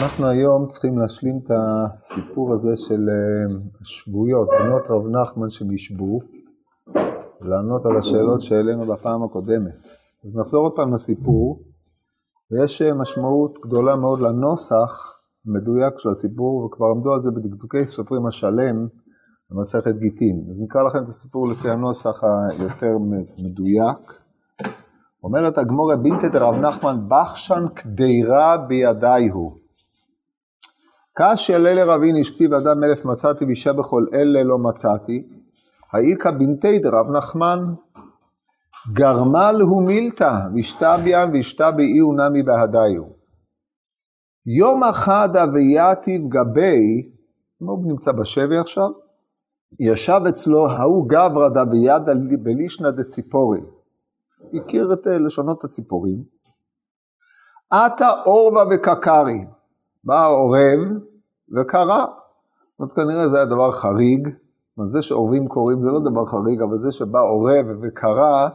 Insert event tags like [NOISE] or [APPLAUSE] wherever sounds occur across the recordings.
אנחנו היום צריכים להשלים את הסיפור הזה של אה, שבויות, בנות רב נחמן שנשבו, לענות על השאלות שהעלינו בפעם הקודמת. אז נחזור עוד פעם לסיפור, ויש אה, משמעות גדולה מאוד לנוסח המדויק של הסיפור, וכבר עמדו על זה בדקדוקי סופרים השלם במסכת גיטין. אז נקרא לכם את הסיפור לפי הנוסח היותר מדויק. אומרת הגמורה בינתא דרב נחמן בחשן קדירה בידי הוא. קשיא לילה רבין השכתיב אדם אלף מצאתי ואישה בכל אלה לא מצאתי. האיכא בינתא דרב נחמן גרמה להו מילתא וישתביין וישתביעי ונמי בהדיו. יום אחד אבייתיב גבי, הוא נמצא בשבי עכשיו, ישב אצלו ההוא גברא דבידא בלישנא דציפורי. הכיר את אה, לשונות הציפורים. עטה עורבא וקקרי, בא העורב וקרא. זאת כנראה זה היה דבר חריג. זה שעורבים קוראים זה לא דבר חריג, אבל זה שבא עורב וקרא,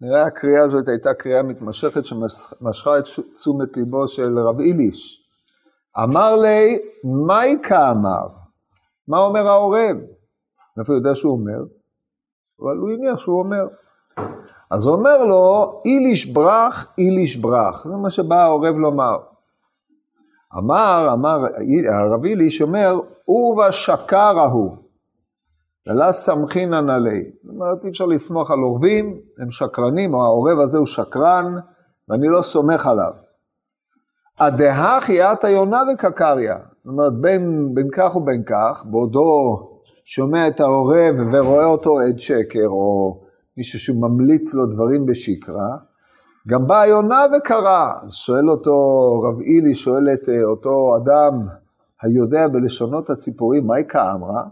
נראה הקריאה הזאת הייתה קריאה מתמשכת שמשכה את תשומת ליבו של רב איליש. אמר לי, מייקה אמר? מה אומר העורב? מאיפה הוא יודע שהוא אומר? אבל הוא הניח שהוא אומר. אז הוא אומר לו, איליש ברח, איליש ברח. זה מה שבא העורב לומר. אמר, אמר, הרב איליש אומר, עורבא שקר ההוא. ללה סמכינן עלי. זאת אומרת, אי אפשר לסמוך על עורבים, הם שקרנים, או העורב הזה הוא שקרן, ואני לא סומך עליו. הדהכי עתה יונה וקקריה. זאת אומרת, בין, בין כך ובין כך, בעודו שומע את העורב ורואה אותו עד שקר, או מישהו שממליץ לו דברים בשקרה, גם באה יונה וקרא. אז שואל אותו רב אילי, שואל את אה, אותו אדם היודע בלשונות הציפורים, מהי כאמרה?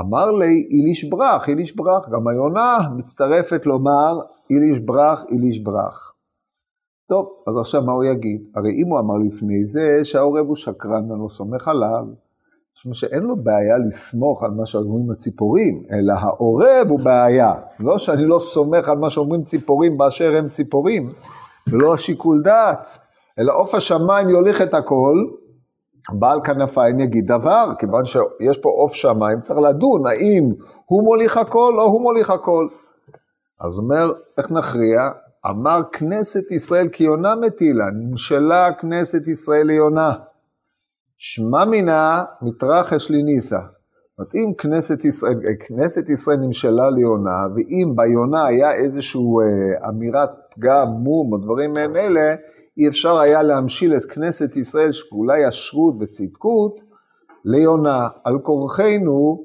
אמר לי איליש ברח, איליש ברח. גם היונה מצטרפת לומר איליש ברח, איליש ברח. טוב, אז עכשיו מה הוא יגיד? הרי אם הוא אמר לפני זה שהעורב הוא שקרן ואני לא סומך עליו, משום שאין לו בעיה לסמוך על מה שאומרים הציפורים, אלא העורב הוא בעיה. לא שאני לא סומך על מה שאומרים ציפורים באשר הם ציפורים, ולא השיקול דעת, אלא עוף השמיים יוליך את הכל, בעל כנפיים יגיד דבר, כיוון שיש פה עוף שמיים, צריך לדון האם הוא מוליך הכל או הוא מוליך הכל. אז אומר, איך נכריע? אמר כנסת ישראל כי יונה מטילה, נמשלה כנסת ישראל ליונה. שמע מינה מתרחש לי ניסה. זאת אומרת, אם כנסת ישראל, כנסת ישראל נמשלה ליונה, ואם ביונה היה איזושהי אה, אמירת פגם, מום או דברים מהם אלה, אי אפשר היה להמשיל את כנסת ישראל, שכולה ישרות וצדקות, ליונה. על כורחנו,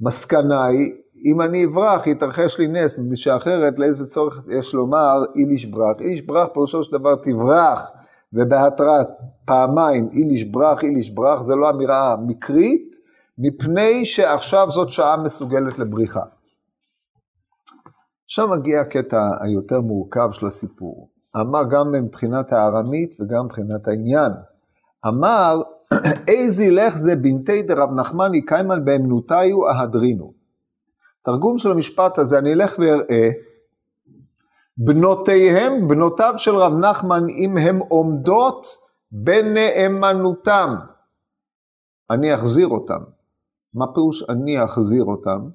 מסקנה היא, אם אני אברח, יתרחש לי נס, מפני שאחרת לאיזה צורך יש לומר איליש ברח. איליש ברח פירושו של דבר תברח, ובהתראה פעמיים איליש ברח, איליש ברח, זה לא אמירה מקרית, מפני שעכשיו זאת שעה מסוגלת לבריחה. עכשיו מגיע הקטע היותר מורכב של הסיפור. אמר גם מבחינת הארמית וגם מבחינת העניין. אמר, [CLEARS THROAT] איזי לך זה בנתי דרב נחמני קיימן באמנותיו אהדרינו. תרגום של המשפט הזה, אני אלך ואראה, בנותיהם, בנותיו של רב נחמן, אם הן עומדות בנאמנותם, אני אחזיר אותם. מה פירוש אני אחזיר אותם?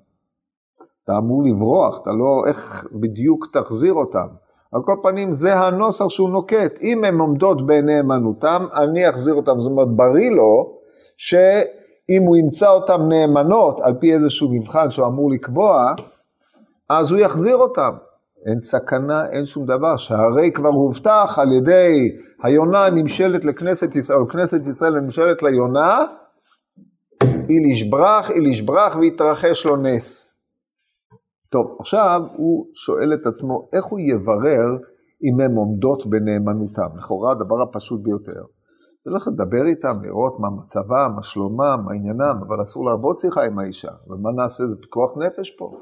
אתה אמור לברוח, אתה לא, איך בדיוק תחזיר אותם? על כל פנים, זה הנוסח שהוא נוקט. אם הן עומדות בנאמנותם, אני אחזיר אותם. זאת אומרת, בריא לו, שאם הוא ימצא אותם נאמנות, על פי איזשהו מבחן שהוא אמור לקבוע, אז הוא יחזיר אותם. אין סכנה, אין שום דבר, שהרי כבר הובטח על ידי היונה הנמשלת לכנסת ישראל, או כנסת ישראל הנמשלת ליונה, איל ישברח, איל ישברח ויתרחש לו נס. טוב, עכשיו הוא שואל את עצמו, איך הוא יברר אם הן עומדות בנאמנותם? לכאורה הדבר הפשוט ביותר. זה הולך לדבר איתם, לראות מה מצבם, מה שלומם, מה עניינם, אבל אסור לעבוד שיחה עם האישה. ומה נעשה? זה פיקוח נפש פה.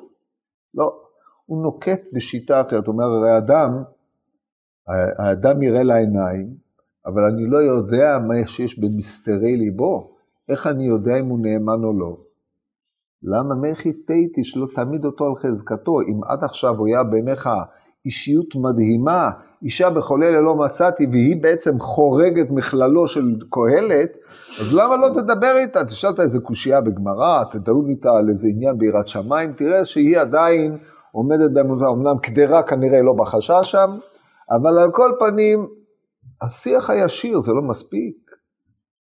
לא, הוא נוקט בשיטה אחרת, הוא אומר, הרי אדם, האדם יראה לעיניים, אבל אני לא יודע מה שיש במסתרי ליבו. איך אני יודע אם הוא נאמן או לא? למה מחי תהיתי שלא תעמיד אותו על חזקתו? אם עד עכשיו הוא היה בעיניך אישיות מדהימה, אישה בכל אלה לא מצאתי, והיא בעצם חורגת מכללו של קהלת, אז למה לא תדבר איתה? תשאל אותה איזה קושייה בגמרא, תדון איתה על איזה עניין ביראת שמיים, תראה שהיא עדיין עומדת באמונה, אמנם קדרה כנראה לא בחשה שם, אבל על כל פנים, השיח הישיר זה לא מספיק.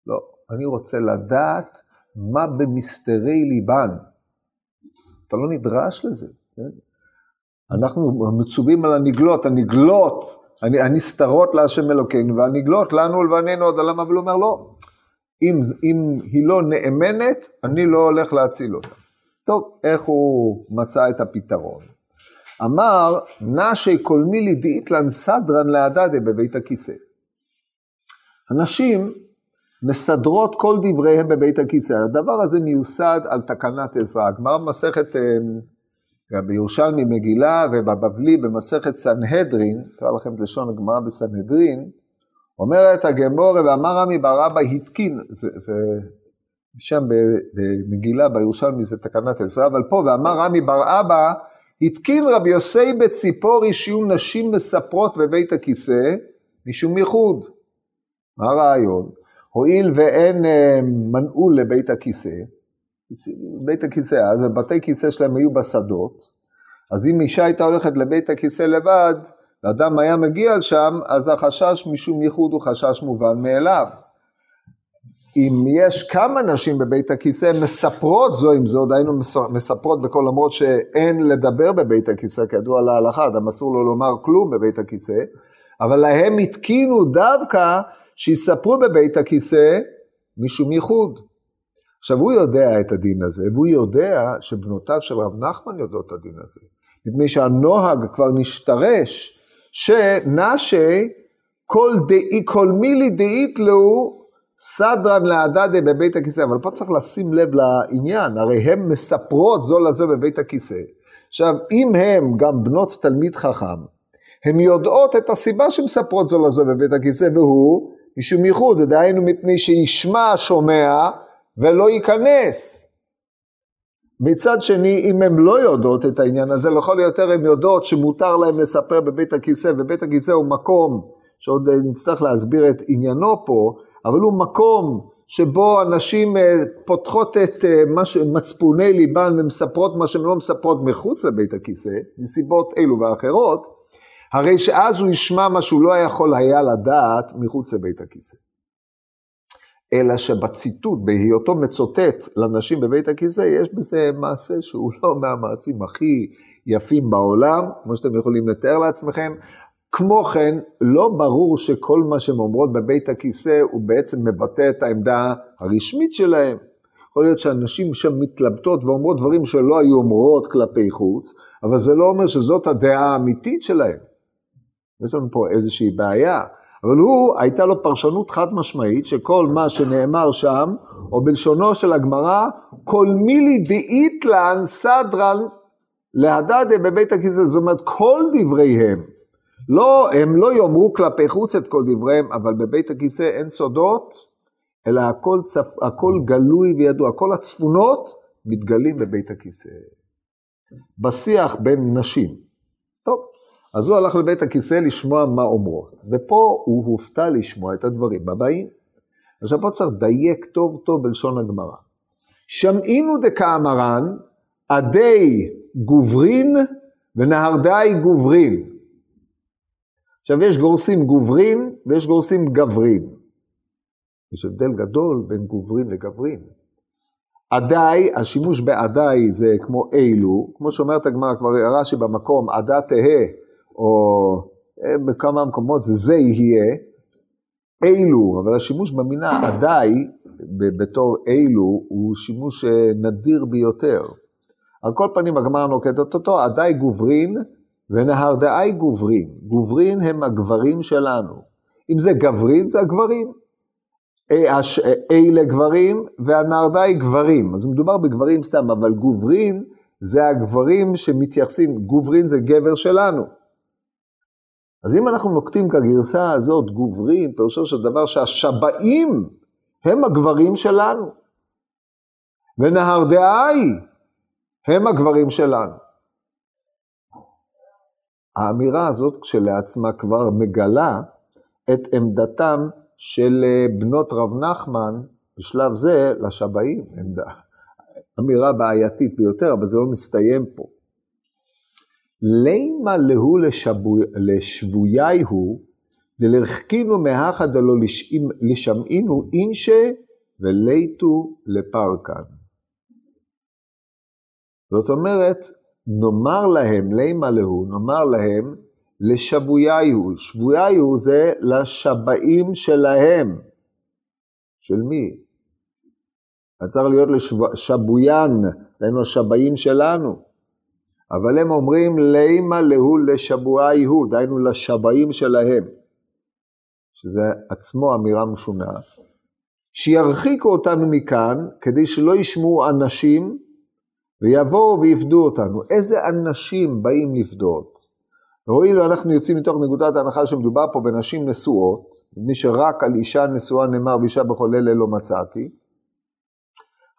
לא, אני רוצה לדעת מה במסתרי ליבן. אתה לא נדרש לזה. כן? אנחנו מצווים על הנגלות, הנגלות, הנסתרות להשם אלוקינו, והנגלות לנו ולבנינו עוד עלמה, אבל הוא אומר לא. אם, אם היא לא נאמנת, אני לא הולך להציל אותה. טוב, איך הוא מצא את הפתרון? אמר, נשי קולמילי דאיתלן סדרן להדדה בבית הכיסא. הנשים מסדרות כל דבריהם בבית הכיסא. הדבר הזה מיוסד על תקנת עזרא. הגמרא במסכת, גם בירושלמי מגילה ובבבלי במסכת סנהדרין, אקרא לכם את לשון הגמרא בסנהדרין, אומרת הגמורה ואמר רמי בר אבא התקין, זה, זה שם במגילה בירושלמי זה תקנת עזרא, אבל פה ואמר רמי בר אבא התקין רבי יוסי בציפורי שיהיו נשים מספרות בבית הכיסא משום ייחוד. מה הרעיון? הואיל ואין אה, מנעול לבית הכיסא, בית הכיסא, אז בתי כיסא שלהם היו בשדות, אז אם אישה הייתה הולכת לבית הכיסא לבד, ואדם היה מגיע לשם, אז החשש משום ייחוד הוא חשש מובן מאליו. אם יש כמה נשים בבית הכיסא מספרות זו עם זו, דהיינו מספרות בכל למרות שאין לדבר בבית הכיסא, כידוע להלכה, אדם אסור לו לומר כלום בבית הכיסא, אבל להם התקינו דווקא שיספרו בבית הכיסא משום ייחוד. עכשיו הוא יודע את הדין הזה, והוא יודע שבנותיו של רב נחמן יודעות את הדין הזה. מפני שהנוהג כבר נשתרש, שנשי כל, דאי, כל מילי דאית לו סדרן להדדה בבית הכיסא, אבל פה צריך לשים לב לעניין, הרי הן מספרות זו לזו בבית הכיסא. עכשיו, אם הן גם בנות תלמיד חכם, הן יודעות את הסיבה שמספרות זו לזו בבית הכיסא, והוא משום ייחוד, דהיינו מפני שישמע שומע ולא ייכנס. מצד שני, אם הן לא יודעות את העניין הזה, לכל היותר הן יודעות שמותר להן לספר בבית הכיסא, ובית הכיסא הוא מקום שעוד נצטרך להסביר את עניינו פה, אבל הוא מקום שבו הנשים אה, פותחות את אה, מצפוני ליבן ומספרות מה שהן לא מספרות מחוץ לבית הכיסא, מסיבות אלו ואחרות, הרי שאז הוא ישמע מה שהוא לא יכול היה לדעת מחוץ לבית הכיסא. אלא שבציטוט, בהיותו מצוטט לנשים בבית הכיסא, יש בזה מעשה שהוא לא מהמעשים הכי יפים בעולם, כמו שאתם יכולים לתאר לעצמכם, כמו כן, לא ברור שכל מה שהן אומרות בבית הכיסא הוא בעצם מבטא את העמדה הרשמית שלהם. יכול להיות שאנשים שם מתלבטות ואומרות דברים שלא היו אומרות כלפי חוץ, אבל זה לא אומר שזאת הדעה האמיתית שלהם. יש לנו פה איזושהי בעיה. אבל הוא, הייתה לו פרשנות חד משמעית, שכל מה שנאמר שם, או בלשונו של הגמרא, כל מילי דאיתלן סדרן להדדה בבית הכיסא, זאת אומרת, כל דבריהם. לא, הם לא יאמרו כלפי חוץ את כל דבריהם, אבל בבית הכיסא אין סודות, אלא הכל, צפ... הכל גלוי וידוע, כל הצפונות מתגלים בבית הכיסא. בשיח בין נשים. טוב, אז הוא הלך לבית הכיסא לשמוע מה אומרות, ופה הוא הופתע לשמוע את הדברים הבאים. עכשיו פה צריך לדייק טוב טוב בלשון הגמרא. שמעינו דקאמרן, עדי גוברין ונהרדאי גוברין. עכשיו, יש גורסים גוברין ויש גורסים גברין. יש הבדל גדול בין גוברין לגברין. עדיי, השימוש בעדיי זה כמו אילו, כמו שאומרת הגמרא, כבר רש"י במקום, עדה תהא, או אה, בכמה מקומות זה זה יהיה, אילו, אבל השימוש במילה עדיי, בתור אילו, הוא שימוש אה, נדיר ביותר. על כל פנים הגמרא נוקטת אותו, עדיי גוברין ונהרדעי גוברין, גוברין הם הגברים שלנו. אם זה גברין, זה הגברים. אלה גברים והנהרדעי גברים. אז מדובר בגברים סתם, אבל גוברין זה הגברים שמתייחסים, גוברין זה גבר שלנו. אז אם אנחנו נוקטים כגרסה הזאת גוברין, פירושו של דבר שהשבעים הם הגברים שלנו. ונהרדעי הם הגברים שלנו. האמירה הזאת כשלעצמה כבר מגלה את עמדתם של אה, בנות רב נחמן בשלב זה לשבעים. עמדה, אמירה בעייתית ביותר, אבל זה לא מסתיים פה. לימה להו לשבויי הוא, דלרחקינו מהכה דלא לשמעינו אינשה וליתו לפרקן. זאת אומרת, נאמר להם, לימה להו, נאמר להם, לשבוייהו. שבוייהו זה לשבעים שלהם. של מי? צריך להיות לשבויין, היינו השבעים שלנו. אבל הם אומרים לימה להו לשבוייהו, דהיינו לשבעים שלהם. שזה עצמו אמירה משונה. שירחיקו אותנו מכאן, כדי שלא ישמעו אנשים ויבואו ויפדו אותנו. איזה אנשים באים לפדות? הואיל ואנחנו יוצאים מתוך נקודת ההנחה שמדובר פה בנשים נשואות, מפני שרק על אישה נשואה נאמר ואישה בכל אלה לא מצאתי,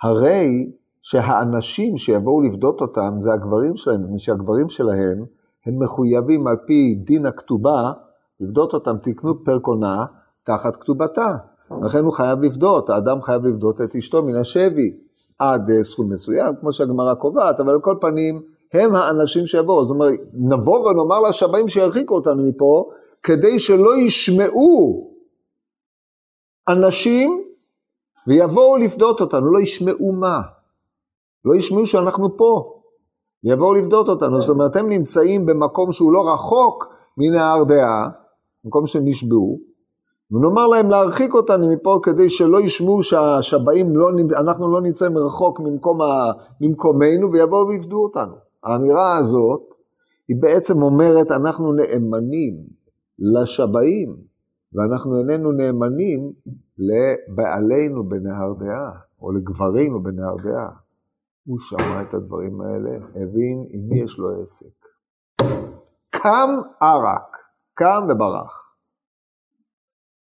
הרי שהאנשים שיבואו לפדות אותם זה הגברים שלהם, מפני שהגברים שלהם הם מחויבים על פי דין הכתובה לפדות אותם, תקנו פר קונה תחת כתובתה. לכן הוא חייב לפדות, האדם חייב לפדות את אשתו מן השבי עד אה, סכום מסוים, כמו שהגמרא קובעת, אבל על כל פנים הם האנשים שיבואו. זאת אומרת, נבוא ונאמר לשבעים שירחיקו אותנו מפה, כדי שלא ישמעו אנשים ויבואו לפדות אותנו, לא ישמעו מה? לא ישמעו שאנחנו פה, יבואו לפדות אותנו. זאת אומרת, הם נמצאים במקום שהוא לא רחוק מנהר דעה, מקום שנשבעו, ונאמר להם להרחיק אותנו מפה כדי שלא ישמעו שהשבעים, לא, אנחנו לא נמצאים רחוק ממקום ה, ממקומנו ויבואו ויפדו אותנו. האמירה הזאת היא בעצם אומרת אנחנו נאמנים לשבעים ואנחנו איננו נאמנים לבעלינו בנהר דעה או לגברינו בנהר דעה. הוא שמע את הדברים האלה, הבין עם מי יש לו עסק. קם ערק, קם וברח.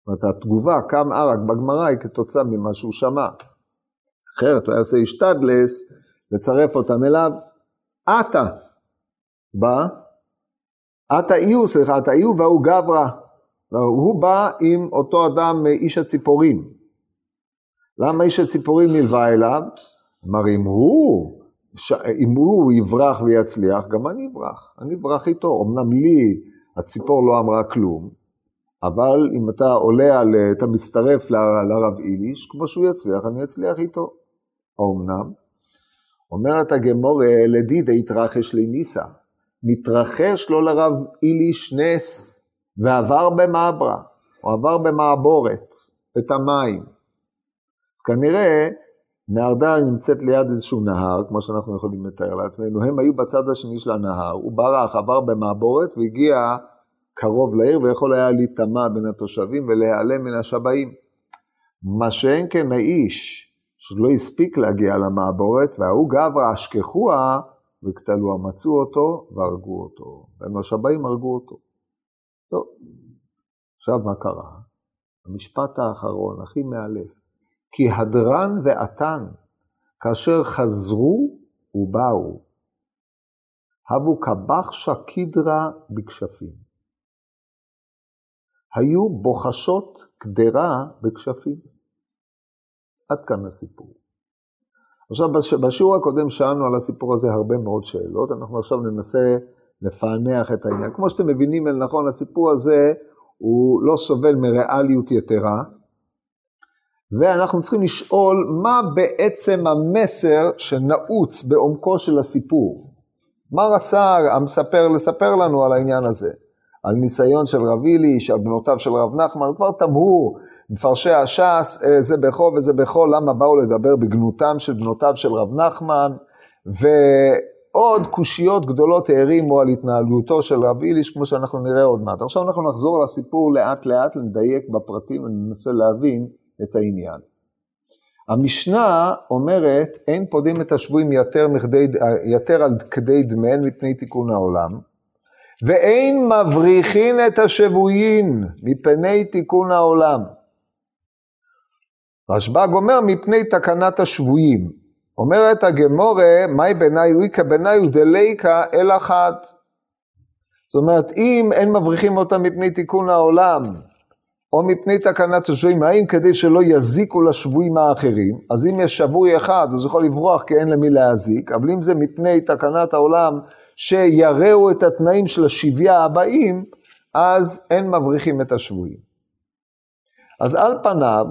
זאת אומרת, התגובה, קם ערק בגמרא היא כתוצאה ממה שהוא שמע. אחרת הוא היה עושה השתדלס לצרף אותם אליו. עתה בא, עתה איהו, סליחה, עתה איהו והוא גברא. הוא בא עם אותו אדם, איש הציפורים. למה איש הציפורים נלווה אליו? אמר, אם הוא, ש... אם הוא יברח ויצליח, גם אני אברח. אני אברח איתו. אמנם לי הציפור לא אמרה כלום, אבל אם אתה עולה על, אתה מצטרף לרב איליש, כמו שהוא יצליח, אני אצליח איתו. האומנם? אומרת הגמור, לדידה התרחש לי ניסה. נתרחש לו לרב איליש נס, ועבר במעברה, הוא עבר במעבורת, את המים. אז כנראה נהרדה נמצאת ליד איזשהו נהר, כמו שאנחנו יכולים לתאר לעצמנו, הם היו בצד השני של הנהר, הוא ברח, עבר במעבורת והגיע קרוב לעיר ויכול היה להיטמע בין התושבים ולהיעלם מן השבעים. מה שאין כן האיש שלא הספיק להגיע למעבורת, וההוא גברא אשכחוה וקטלוה, מצאו אותו והרגו אותו. והשבעים הרגו אותו. טוב, עכשיו מה קרה? המשפט האחרון, הכי מאלף. כי הדרן ועתן, כאשר חזרו ובאו, הבו קבחשה קידרה בכשפים. היו בוחשות קדרה בכשפים. עד כאן הסיפור. עכשיו, בשיעור הקודם שאלנו על הסיפור הזה הרבה מאוד שאלות, אנחנו עכשיו ננסה לפענח את העניין. כמו שאתם מבינים אל נכון, הסיפור הזה הוא לא סובל מריאליות יתרה, ואנחנו צריכים לשאול מה בעצם המסר שנעוץ בעומקו של הסיפור. מה רצה המספר לספר לנו על העניין הזה? על ניסיון של רב איליש, על בנותיו של רב נחמן, כבר תמהו מפרשי הש"ס, אה, זה בכו וזה בכו, למה באו לדבר בגנותם של בנותיו של רב נחמן, ועוד קושיות גדולות הערימו על התנהלותו של רב איליש, כמו שאנחנו נראה עוד מעט. עכשיו אנחנו נחזור לסיפור לאט לאט, נדייק בפרטים וננסה להבין את העניין. המשנה אומרת, אין פודים את השבויים יתר, מכדי, יתר על כדי דמיהן מפני תיקון העולם, ואין מבריחין את השבויים מפני תיקון העולם. רשב"ג אומר מפני תקנת השבויים. אומרת הגמורה, מאי בעיניי ויקה בעיניי ודליקה אל אחת. זאת אומרת, אם אין מבריחים אותם מפני תיקון העולם, או מפני תקנת השבויים, האם כדי שלא יזיקו לשבויים האחרים, אז אם יש שבוי אחד, אז יכול לברוח כי אין למי להזיק, אבל אם זה מפני תקנת העולם, שיראו את התנאים של השביה הבאים, אז אין מבריחים את השבויים. אז על פניו,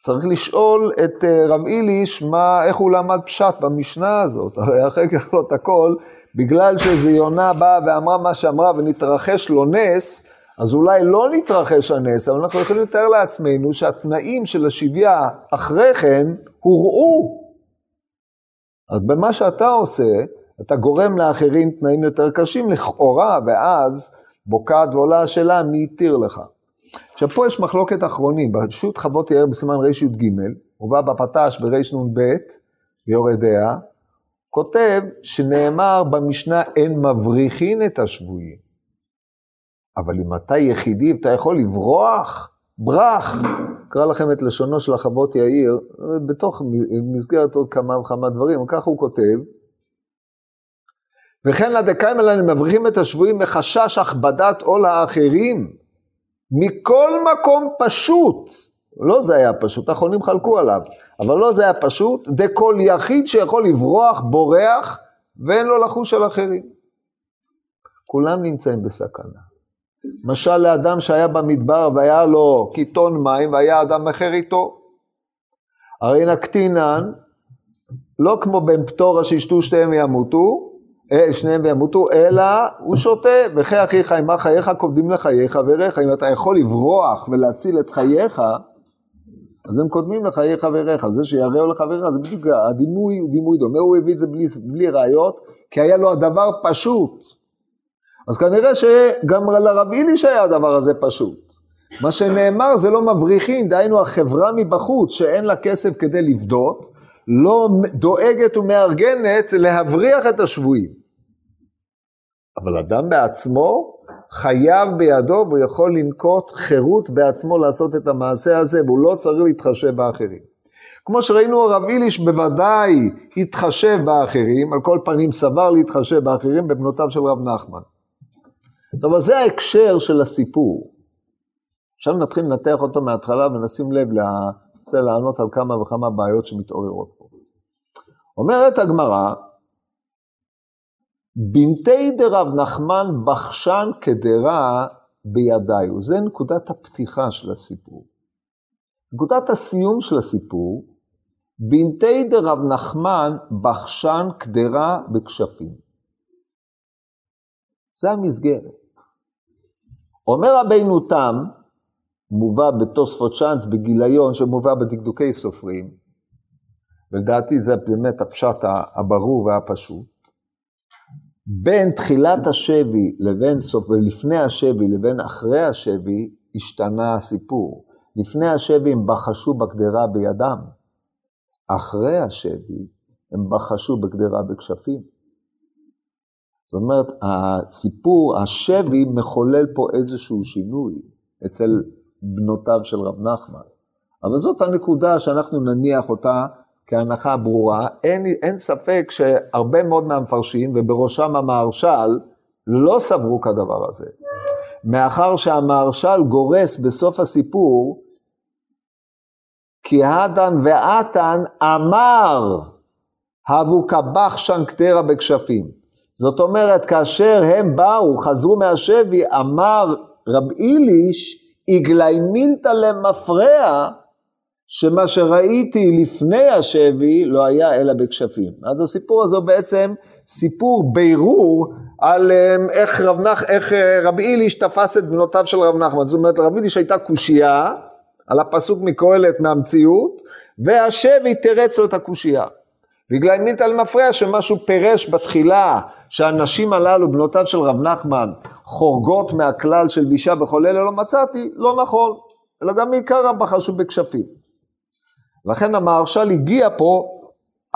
צריך לשאול את אה, רב איליש מה, איך הוא למד פשט במשנה הזאת, [LAUGHS] הרי אחרי כך לא הכל, בגלל שאיזו יונה באה ואמרה מה שאמרה ונתרחש לו נס, אז אולי לא נתרחש הנס, אבל אנחנו יכולים לתאר לעצמנו שהתנאים של השביה אחרי כן הורעו. אז במה שאתה עושה, אתה גורם לאחרים תנאים יותר קשים לכאורה, ואז בוקעת ועולה השאלה מי התיר לך. עכשיו פה יש מחלוקת אחרונים, ברשות חוות יאיר בסימן רי"ג, הוא בא בפט"ש ברי"נ"ב, ביורד דעה, כותב שנאמר במשנה אין מבריחין את השבויים. אבל אם אתה יחידי אתה יכול לברוח, ברח. אקרא לכם את לשונו של החוות יאיר, בתוך מסגרת עוד כמה וכמה דברים, וככה הוא כותב, וכן לדקאים האלה מבריחים את השבויים מחשש הכבדת עול האחרים, מכל מקום פשוט, לא זה היה פשוט, האחרונים חלקו עליו, אבל לא זה היה פשוט, דכל יחיד שיכול לברוח, בורח, ואין לו לחוש על אחרים. כולם נמצאים בסכנה. משל לאדם שהיה במדבר והיה לו קיטון מים והיה אדם אחר איתו. הרי נקטינן, לא כמו בן פטורה שישתו שתיהם וימותו, אה, שניהם וימותו, אלא הוא שותה, וכי אחיך עמה חייך קודמים לחיי חבריך. אם אתה יכול לברוח ולהציל את חייך, אז הם קודמים לחיי חבריך. זה שיראו לחבריך, זה בדיוק, הדימוי הוא דימוי דומה, הוא הביא את זה בלי, בלי ראיות, כי היה לו הדבר פשוט. אז כנראה שגם לרב איליש היה הדבר הזה פשוט. מה שנאמר זה לא מבריחין, דהיינו החברה מבחוץ שאין לה כסף כדי לפדות, לא דואגת ומארגנת להבריח את השבויים. אבל אדם בעצמו חייב בידו והוא יכול לנקוט חירות בעצמו לעשות את המעשה הזה והוא לא צריך להתחשב באחרים. כמו שראינו הרב איליש בוודאי התחשב באחרים, על כל פנים סבר להתחשב באחרים בבנותיו של רב נחמן. אז זה ההקשר של הסיפור. עכשיו נתחיל לנתח אותו מההתחלה ונשים לב, ננסה לענות על כמה וכמה בעיות שמתעוררות. אומרת הגמרא, בנתי דרב נחמן בחשן כדרה בידיו. זה נקודת הפתיחה של הסיפור. נקודת הסיום של הסיפור, בנתי דרב נחמן בחשן קדרה בכשפים. זה המסגרת. אומר רבינו תם, מובא בתוספות צ'אנס בגיליון שמובא בדקדוקי סופרים, ולדעתי זה באמת הפשט הברור והפשוט, בין תחילת השבי לבין סוף, ולפני השבי לבין אחרי השבי, השתנה הסיפור. לפני השבי הם בחשו בקדרה בידם, אחרי השבי הם בחשו בקדרה בכשפים. זאת אומרת, הסיפור, השבי מחולל פה איזשהו שינוי אצל בנותיו של רב נחמן. אבל זאת הנקודה שאנחנו נניח אותה כהנחה ברורה. אין, אין ספק שהרבה מאוד מהמפרשים, ובראשם המהרש"ל, לא סברו כדבר הזה. מאחר שהמהרש"ל גורס בסוף הסיפור, כי הדן ועתן אמר, הבו קבח שנקטרה בכשפים. זאת אומרת, כאשר הם באו, חזרו מהשבי, אמר רב איליש, איגלי מילתא למפרע, שמה שראיתי לפני השבי לא היה אלא בכשפים. אז הסיפור הזה בעצם סיפור בירור על אמ, איך רב, נח, איך אה, רב איליש תפס את בנותיו של רב נחמן. זאת אומרת, רב איליש הייתה קושייה על הפסוק מקהלת מהמציאות, והשבי תרץ לו את הקושייה. בגלל מילתא למפרע שמשהו פירש בתחילה שהנשים הללו, בנותיו של רב נחמן, חורגות מהכלל של בישה בכל אלה לא מצאתי, לא נכון, אלא גם מעיקר בחשו בכשפים. לכן המהרש"ל הגיע פה,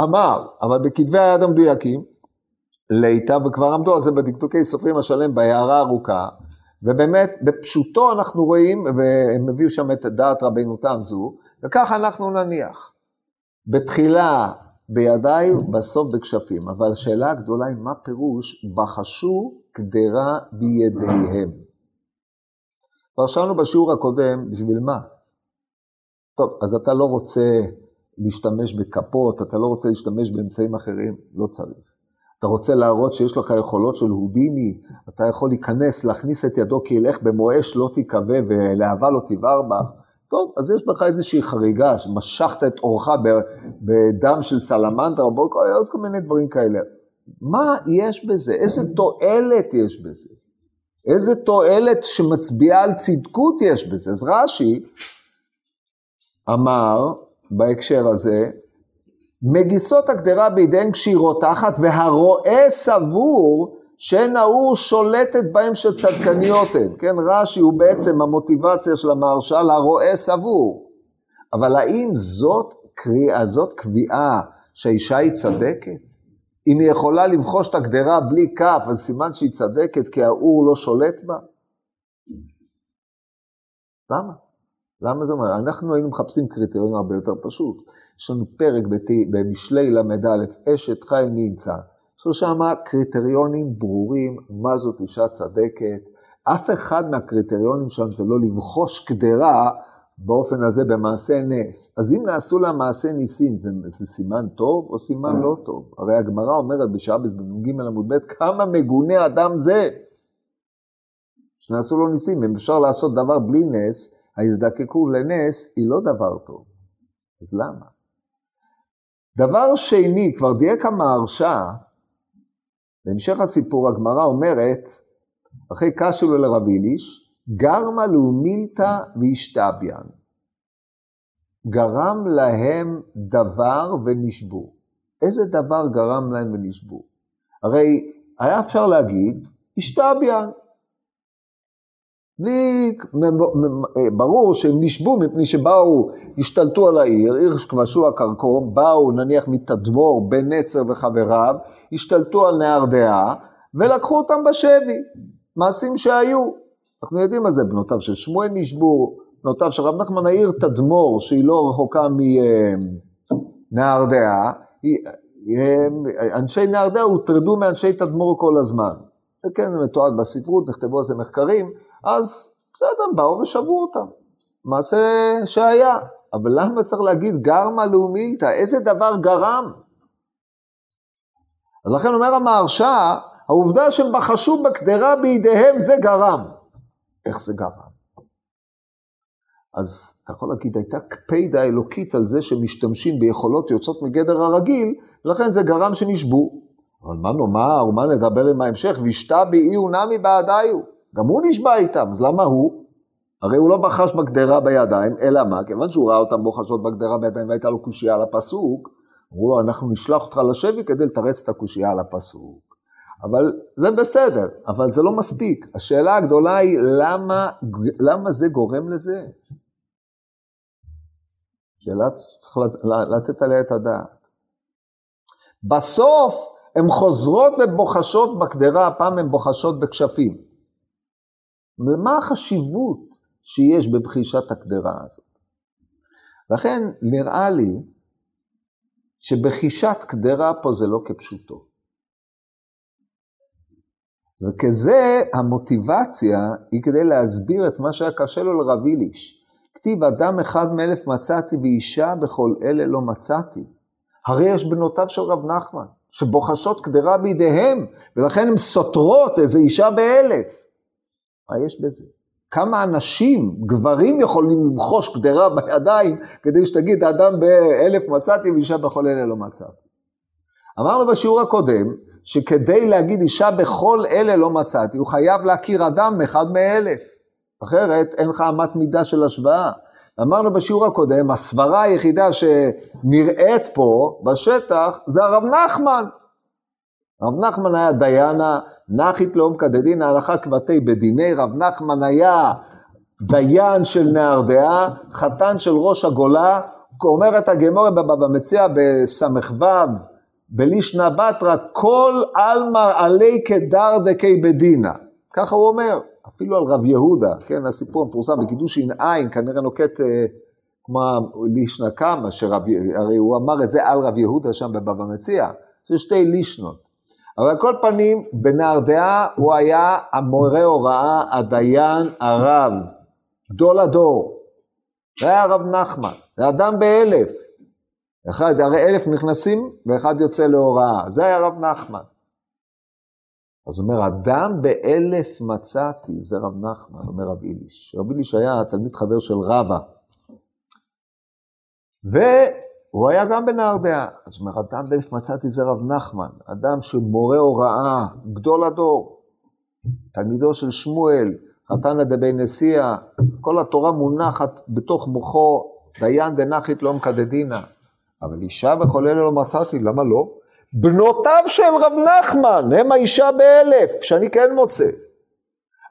אמר, אבל בכתבי היד המדויקים, לאיתה וכבר עמדו על זה בדקדוקי סופרים השלם בהערה ארוכה, ובאמת בפשוטו אנחנו רואים, והם הביאו שם את דעת רבינו תם זו, וככה אנחנו נניח. בתחילה בידיי בסוף בכשפים. אבל השאלה הגדולה היא מה פירוש בחשו קדרה בידיהם. כבר שאלנו בשיעור הקודם, בשביל מה? טוב, אז אתה לא רוצה להשתמש בכפות, אתה לא רוצה להשתמש באמצעים אחרים, לא צריך. אתה רוצה להראות שיש לך יכולות של הודיני, אתה יכול להיכנס, להכניס את ידו כי ילך במועש אש לא תיכווה ולהבה לא תבער בך. טוב, אז יש בך איזושהי חריגה, שמשכת את אורך בדם של סלמנדרה, או עוד כל מיני דברים כאלה. מה יש בזה? איזה תועלת יש בזה? איזה תועלת שמצביעה על צדקות יש בזה? אז רש"י אמר בהקשר הזה, מגיסות הגדרה בידיהן כשהיא רותחת, והרועה סבור שאין האור שולטת בהם שצדקניות הן. כן, רש"י הוא בעצם המוטיבציה של המהרש"ל, הרועה סבור. אבל האם זאת קריאה, זאת קביעה שהאישה היא צדקת? אם היא יכולה לבחוש את הגדרה בלי כף, אז סימן שהיא צדקת כי האור לא שולט בה? למה? למה זה אומר? אנחנו היינו מחפשים קריטריון הרבה יותר פשוט. יש לנו פרק במשלי ל"א, אשת חי נמצא. יש לו שם קריטריונים ברורים, מה זאת אישה צדקת. אף אחד מהקריטריונים שם זה לא לבחוש קדרה באופן הזה במעשה נס. אז אם נעשו לה מעשה ניסים, זה, זה סימן טוב או סימן לא טוב? הרי הגמרא אומרת בשעבס בג' עמוד ב', כמה מגונה אדם זה. שנעשו לו ניסים, אם אפשר לעשות דבר בלי נס, ההזדקקות לנס היא לא דבר טוב. אז למה? דבר שני, כבר דייק המהרש"א, בהמשך הסיפור הגמרא אומרת, אחרי קשלו לרב איליש, גרמה לאומילתא ואשתביאן. גרם להם דבר ונשבו. איזה דבר גרם להם ונשבו? הרי היה אפשר להגיד, השתביאן. בלי, ברור שהם נשבו מפני שבאו, השתלטו על העיר, עיר שכבשו הכרכום, באו נניח מתדמור בן נצר וחבריו, השתלטו על נהר דעה ולקחו אותם בשבי, מעשים שהיו. אנחנו יודעים מה זה, בנותיו של שמואל נשבו, בנותיו של רב נחמן העיר תדמור, שהיא לא רחוקה מנהר דעה, אנשי נהר דעה הוטרדו מאנשי תדמור כל הזמן. כן, זה מתועד בספרות, נכתבו על זה מחקרים, אז בסדר, באו ושבו אותם. מעשה שהיה. אבל למה צריך להגיד גרמה לאומילתא? איזה דבר גרם? אז לכן אומר המהרש"א, העובדה שהם בחשו בקדרה בידיהם זה גרם. איך זה גרם? אז אתה יכול להגיד, הייתה קפידה אלוקית על זה שמשתמשים ביכולות יוצאות מגדר הרגיל, ולכן זה גרם שנשבו. אבל מה נאמר, ומה נדבר עם ההמשך? וישתה בי ונמי בעדיו. גם הוא נשבע איתם, אז למה הוא? הרי הוא לא בחש בגדרה בידיים, אלא מה? כיוון שהוא ראה אותם בוחשות בגדרה בידיים והייתה לו קושייה על הפסוק, אמרו לו, אנחנו נשלח אותך לשבי כדי לתרץ את הקושייה על הפסוק. אבל זה בסדר, אבל זה לא מספיק. השאלה הגדולה היא, למה, למה זה גורם לזה? שאלה שצריך לתת עליה את הדעת. בסוף הן חוזרות ובוחשות בקדרה, הפעם הן בוחשות בכשפים. ומה החשיבות שיש בבחישת הקדרה הזאת. לכן נראה לי שבחישת קדרה פה זה לא כפשוטו. וכזה המוטיבציה היא כדי להסביר את מה שהיה קשה לו לרב איליש. כתיב אדם אחד מאלף מצאתי ואישה בכל אלה לא מצאתי. הרי יש בנותיו של רב נחמן, שבוחשות קדרה בידיהם, ולכן הן סותרות איזה אישה באלף. מה יש בזה? כמה אנשים, גברים יכולים לבחוש קדרה בידיים כדי שתגיד, אדם באלף מצאתי ואישה בכל אלה לא מצאתי. אמרנו בשיעור הקודם, שכדי להגיד אישה בכל אלה לא מצאתי, הוא חייב להכיר אדם אחד מאלף. אחרת אין לך אמת מידה של השוואה. אמרנו בשיעור הקודם, הסברה היחידה שנראית פה בשטח זה הרב נחמן. רב נחמן היה דיינה נחית לעומקא דדין ההלכה כבתי בדיני, רב נחמן היה דיין של נהר דעה, חתן של ראש הגולה, אומרת הגמורה במציע בס"ו, בלישנא בתרא, כל עלמא עלי כדר דקי בדינה. ככה הוא אומר, אפילו על רב יהודה, כן, הסיפור המפורסם בקידושין עין, כנראה נוקט, אה, מה לישנא קמא, הרי הוא אמר את זה על רב יהודה שם בבבא מציע, זה שתי לישנות. אבל כל פנים, בנהרדעה הוא היה המורה הוראה, הדיין, הרב, גדול הדור. זה היה הרב נחמן, זה אדם באלף. אחד, הרי אלף נכנסים ואחד יוצא להוראה, זה היה הרב נחמן. אז הוא אומר, אדם באלף מצאתי, זה רב נחמן, אומר רב איליש. רב איליש היה תלמיד חבר של רבא. והוא היה גם בנהרדעה. אז הוא אומר, אדם באלף מצאתי זה רב נחמן, אדם שמורה הוראה, גדול הדור, תלמידו של שמואל, חתנא דבי נשיאה, כל התורה מונחת בתוך מוחו, דיין דנחית לא מקדדינה. אבל אישה וכל אלה לא מצאתי, למה לא? בנותיו של רב נחמן, הם האישה באלף, שאני כן מוצא.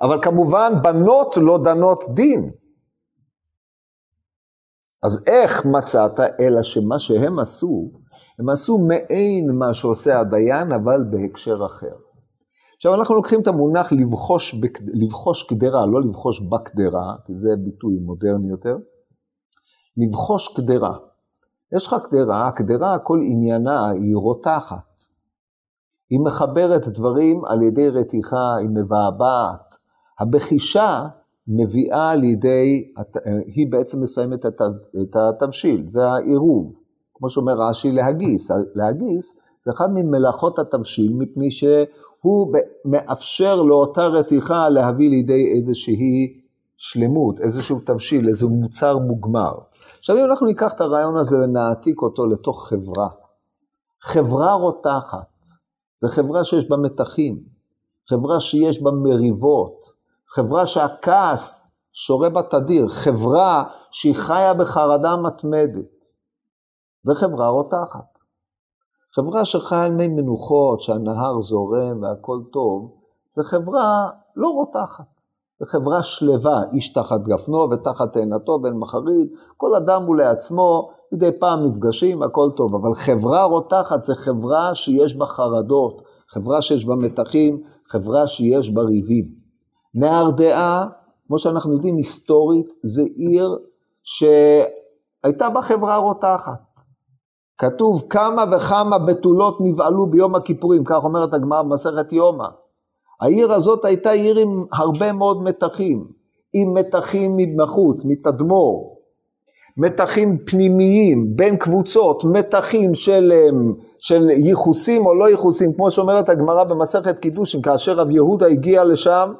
אבל כמובן, בנות לא דנות דין. אז איך מצאת, אלא שמה שהם עשו, הם עשו מעין מה שעושה הדיין, אבל בהקשר אחר. עכשיו, אנחנו לוקחים את המונח לבחוש, לבחוש קדרה, לא לבחוש בקדרה, כי זה ביטוי מודרני יותר, לבחוש קדרה. יש לך קדרה, הקדרה, כל עניינה היא רותחת. היא מחברת דברים על ידי רתיחה, היא מבעבעת. הבחישה מביאה לידי, היא בעצם מסיימת את התבשיל, זה העירוב. כמו שאומר רש"י, להגיס. להגיס זה אחד ממלאכות התבשיל, מפני שהוא מאפשר לאותה רתיחה להביא לידי איזושהי שלמות, איזשהו תבשיל, איזשהו מוצר מוגמר. עכשיו אם אנחנו ניקח את הרעיון הזה ונעתיק אותו לתוך חברה, חברה רותחת, זה חברה שיש בה מתחים, חברה שיש בה מריבות, חברה שהכעס שורה בה תדיר, חברה שהיא חיה בחרדה מתמדת, וחברה רותחת. חברה שחיה על מי מנוחות, שהנהר זורם והכל טוב, זה חברה לא רותחת. בחברה שלווה, איש תחת גפנו ותחת תאנתו בן מחריד, כל אדם הוא לעצמו, מדי פעם נפגשים, הכל טוב, אבל חברה רותחת זה חברה שיש בה חרדות, חברה שיש בה מתחים, חברה שיש בה ריבים. נהרדעה, כמו שאנחנו יודעים היסטורית, זה עיר שהייתה בה חברה רותחת. כתוב כמה וכמה בתולות נבעלו ביום הכיפורים, כך אומרת הגמרא במסכת יומא. העיר הזאת הייתה עיר עם הרבה מאוד מתחים, עם מתחים מבחוץ, מתדמור, מתחים פנימיים בין קבוצות, מתחים של, אמ, של ייחוסים או לא ייחוסים, כמו שאומרת הגמרא במסכת קידושין, כאשר רב יהודה הגיע לשם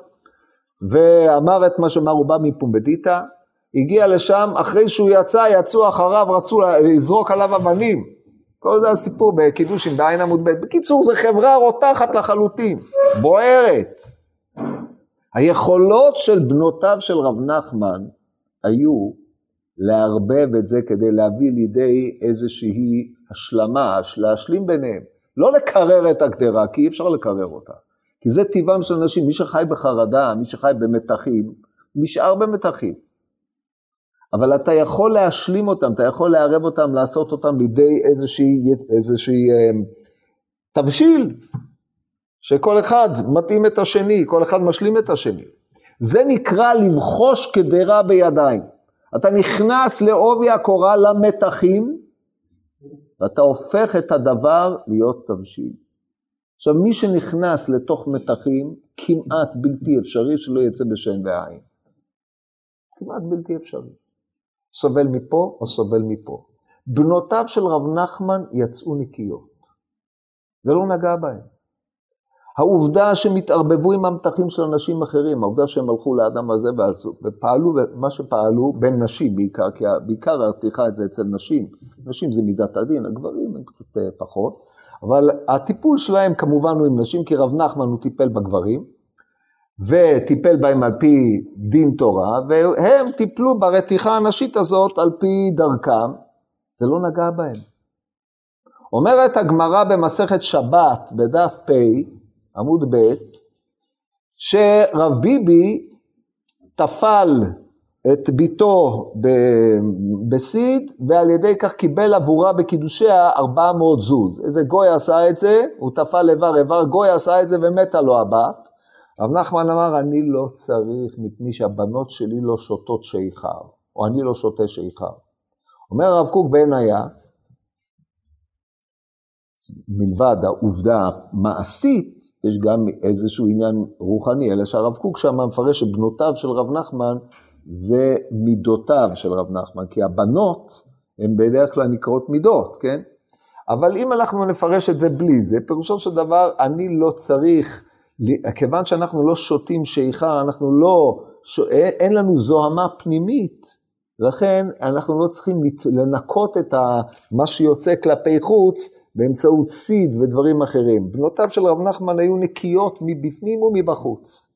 ואמר את מה שאמר, הוא בא מפומבדיתא, הגיע לשם, אחרי שהוא יצא, יצאו אחריו, רצו לזרוק עליו אבנים. כל זה הסיפור בקידושין בעין עמוד ב'. בקיצור, זו חברה רותחת לחלוטין, בוערת. היכולות של בנותיו של רב נחמן היו לערבב את זה כדי להביא לידי איזושהי השלמה, להשלים ביניהם. לא לקרר את הגדרה, כי אי אפשר לקרר אותה. כי זה טבעם של אנשים, מי שחי בחרדה, מי שחי במתחים, נשאר במתחים. אבל אתה יכול להשלים אותם, אתה יכול לערב אותם, לעשות אותם לידי איזושהי, איזושהי אה, תבשיל, שכל אחד מתאים את השני, כל אחד משלים את השני. זה נקרא לבחוש קדרה בידיים. אתה נכנס לעובי הקורה למתחים, ואתה הופך את הדבר להיות תבשיל. עכשיו, מי שנכנס לתוך מתחים, כמעט בלתי אפשרי שלא יצא בשן ועין. כמעט בלתי אפשרי. סובל מפה או סובל מפה. בנותיו של רב נחמן יצאו נקיות, ולא נגע בהם. העובדה שהם התערבבו עם המתחים של אנשים אחרים, העובדה שהם הלכו לאדם הזה ופעלו מה שפעלו בין נשים בעיקר, כי בעיקר הרתיחה את זה אצל נשים, נשים זה מידת הדין, הגברים הם קצת אה, פחות, אבל הטיפול שלהם כמובן הוא עם נשים, כי רב נחמן הוא טיפל בגברים, וטיפל בהם על פי דין תורה, והם טיפלו ברתיחה הנשית הזאת על פי דרכם, זה לא נגע בהם. אומרת הגמרא במסכת שבת בדף פ, עמוד ב', שרב ביבי טפל את ביתו בסיד, ועל ידי כך קיבל עבורה בקידושיה 400 זוז. איזה גוי עשה את זה, הוא טפל איבר איבר, גוי עשה את זה ומתה לו הבת. רב נחמן אמר, אני לא צריך מפני שהבנות שלי לא שותות שיכר, או אני לא שותה שיכר. אומר הרב קוק בעינייה, מלבד העובדה המעשית, יש גם איזשהו עניין רוחני, אלא שהרב קוק שם מפרש שבנותיו של רב נחמן זה מידותיו של רב נחמן, כי הבנות הן בדרך כלל נקראות מידות, כן? אבל אם אנחנו נפרש את זה בלי זה, פירושו של דבר, אני לא צריך, כיוון שאנחנו לא שותים שאיכה, אנחנו לא, אין לנו זוהמה פנימית, לכן אנחנו לא צריכים לנקות את מה שיוצא כלפי חוץ באמצעות סיד ודברים אחרים. בנותיו של רב נחמן היו נקיות מבפנים ומבחוץ.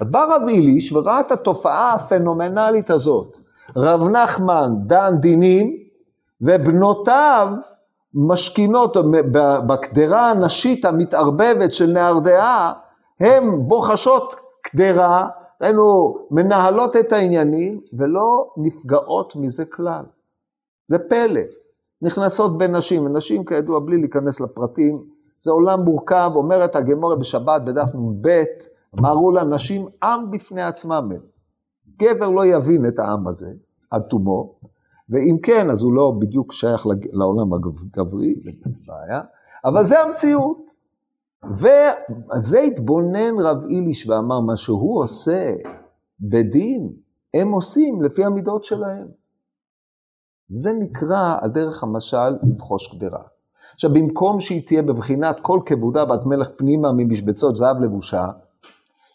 בא רב איליש וראה את התופעה הפנומנלית הזאת. רב נחמן דן דינים, ובנותיו משכינות בקדרה הנשית המתערבבת של נהרדעה, הן בוחשות קדרה, היינו מנהלות את העניינים ולא נפגעות מזה כלל. זה פלא. נכנסות בין נשים, ונשים כידוע בלי להיכנס לפרטים, זה עולם מורכב, אומרת הגמורה בשבת בדף נ"ב, אמרו לה נשים עם בפני עצמם הם. גבר לא יבין את העם הזה עד תומו, ואם כן, אז הוא לא בדיוק שייך לעולם הגברי, בעיה, אבל זה המציאות. וזה התבונן רב איליש ואמר, מה שהוא עושה בדין, הם עושים לפי המידות שלהם. זה נקרא, על דרך המשל, לבחוש קדרה. עכשיו, במקום שהיא תהיה בבחינת כל כבודה בת מלך פנימה ממשבצות זהב לבושה,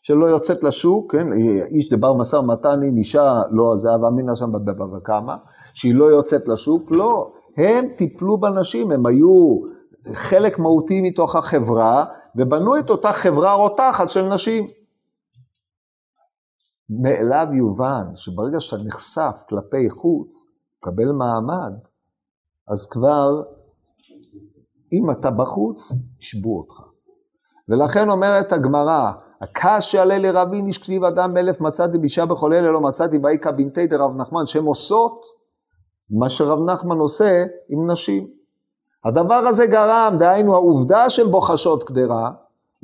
שלא יוצאת לשוק, כן, איש דבר משא ומתן אישה, לא זהב אמינא שם בבבא שהיא לא יוצאת לשוק, לא, הם טיפלו בנשים, הם היו חלק מהותי מתוך החברה, ובנו את אותה חברה רותחת של נשים. מאליו יובן שברגע שאתה נחשף כלפי חוץ, מקבל מעמד, אז כבר, אם אתה בחוץ, ישבו אותך. ולכן אומרת הגמרא, הקש שעלה לרבין איש כתיב אדם מאלף מצאתי באישה בכל אלה לא מצאתי באיכא בנתי דרב נחמן, שהן עושות מה שרב נחמן עושה עם נשים. הדבר הזה גרם, דהיינו העובדה שהן בוחשות קדרה,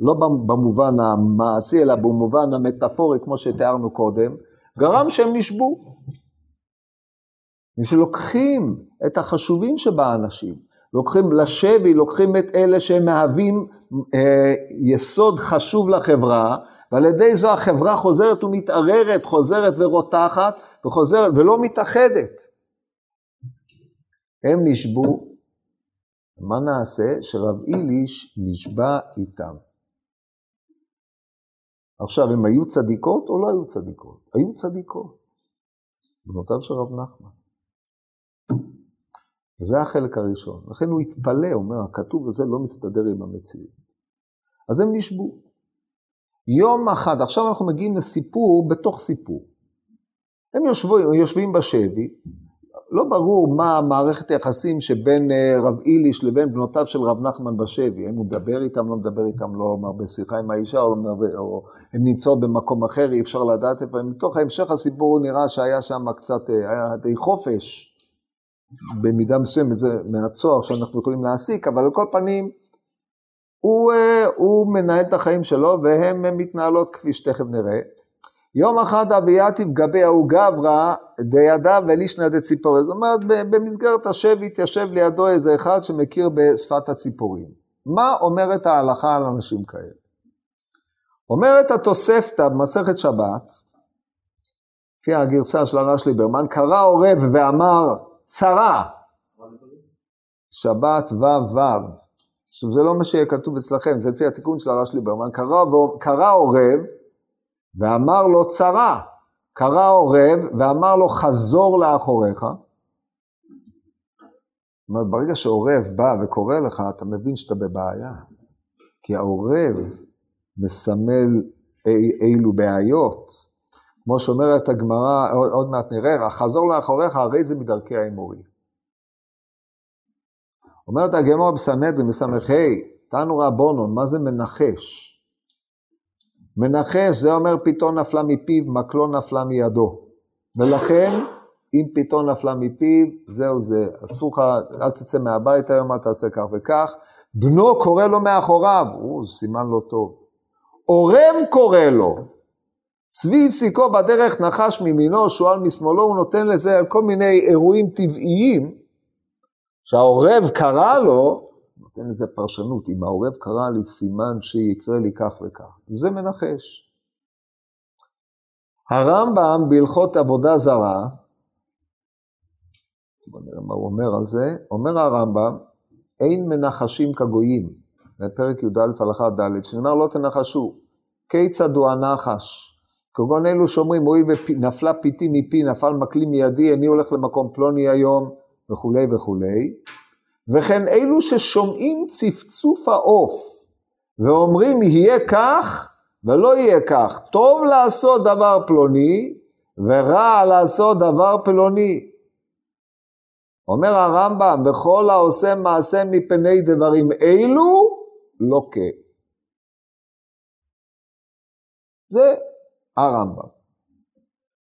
לא במובן המעשי אלא במובן המטאפורי כמו שתיארנו קודם, גרם שהם נשבו. שלוקחים את החשובים שבאנשים, לוקחים לשבי, לוקחים את אלה שהם מהווים אה, יסוד חשוב לחברה, ועל ידי זו החברה חוזרת ומתערערת, חוזרת ורותחת, וחוזרת ולא מתאחדת. הם נשבו, מה נעשה? שרב איליש נשבע איתם. עכשיו, הם היו צדיקות או לא היו צדיקות? היו צדיקות. בנותיו של רב נחמן. וזה החלק הראשון. לכן הוא התפלא, אומר, הכתוב הזה לא מסתדר עם המציאות. אז הם נשבו. יום אחד, עכשיו אנחנו מגיעים לסיפור בתוך סיפור. הם יושבו, יושבים בשבי, לא ברור מה מערכת היחסים שבין אה, רב איליש לבין בנותיו של רב נחמן בשבי. האם הוא מדבר איתם, לא מדבר איתם, לא אומר בשיחה עם האישה, או, לא או הן נמצאות במקום אחר, אי אפשר לדעת איפה הם. מתוך המשך הסיפור נראה שהיה שם קצת, אה, היה די חופש. במידה מסוימת זה מהצוהר שאנחנו יכולים להסיק, אבל על כל פנים, הוא, אה, הוא מנהל את החיים שלו והן מתנהלות כפי שתכף נראה. יום אחד אבייתיב גבי ההוא גברא דידה ולישנא דציפורי. זאת אומרת, במסגרת השבי התיישב לידו איזה אחד שמכיר בשפת הציפורים. מה אומרת ההלכה על אנשים כאלה? אומרת התוספתא במסכת שבת, לפי הגרסה של הרש ליברמן, קרא עורב ואמר צרה. שבת ו' ו'. עכשיו זה לא מה שיהיה כתוב אצלכם, זה לפי התיקון של הרש ליברמן. קרא, קרא עורב ואמר לו צרה. קרא עורב ואמר לו חזור לאחוריך. זאת אומרת, ברגע שעורב בא וקורא לך, אתה מבין שאתה בבעיה. כי העורב מסמל אי, אילו בעיות. כמו שאומרת הגמרא, עוד, עוד מעט נראה, חזור לאחוריך, הרי זה מדרכי האמורי. אומרת הגמרא בסנהדרין, בס"ה, תנו רבונון, מה זה מנחש? מנחש זה אומר פתאום נפלה מפיו, מקלו נפלה מידו. ולכן, אם פתאום נפלה מפיו, זהו זה, אסור לך, אל תצא מהבית היום, אל תעשה כך וכך. בנו קורא לו מאחוריו, הוא סימן לא טוב. עורב קורא לו, צבי הפסיקו בדרך נחש מימינו, שועל משמאלו, הוא נותן לזה על כל מיני אירועים טבעיים, שהעורב קרא לו, נותן לזה פרשנות, אם העורב קרא לי סימן שיקרה לי כך וכך. זה מנחש. הרמב"ם בהלכות עבודה זרה, בוא נראה מה הוא אומר על זה, אומר הרמב"ם, אין מנחשים כגויים, בפרק י"א הלכה ד', שנאמר לא תנחשו, כיצד הוא הנחש? כגון אלו שאומרים, הואיל ונפלה פיתי מפי, נפל מקלי מידי, אני הולך למקום פלוני היום, וכולי וכולי. וכן אלו ששומעים צפצוף העוף, ואומרים, יהיה כך ולא יהיה כך. טוב לעשות דבר פלוני, ורע לעשות דבר פלוני. אומר הרמב"ם, בכל העושה מעשה מפני דברים אלו, לא כן. זה הרמב"ם.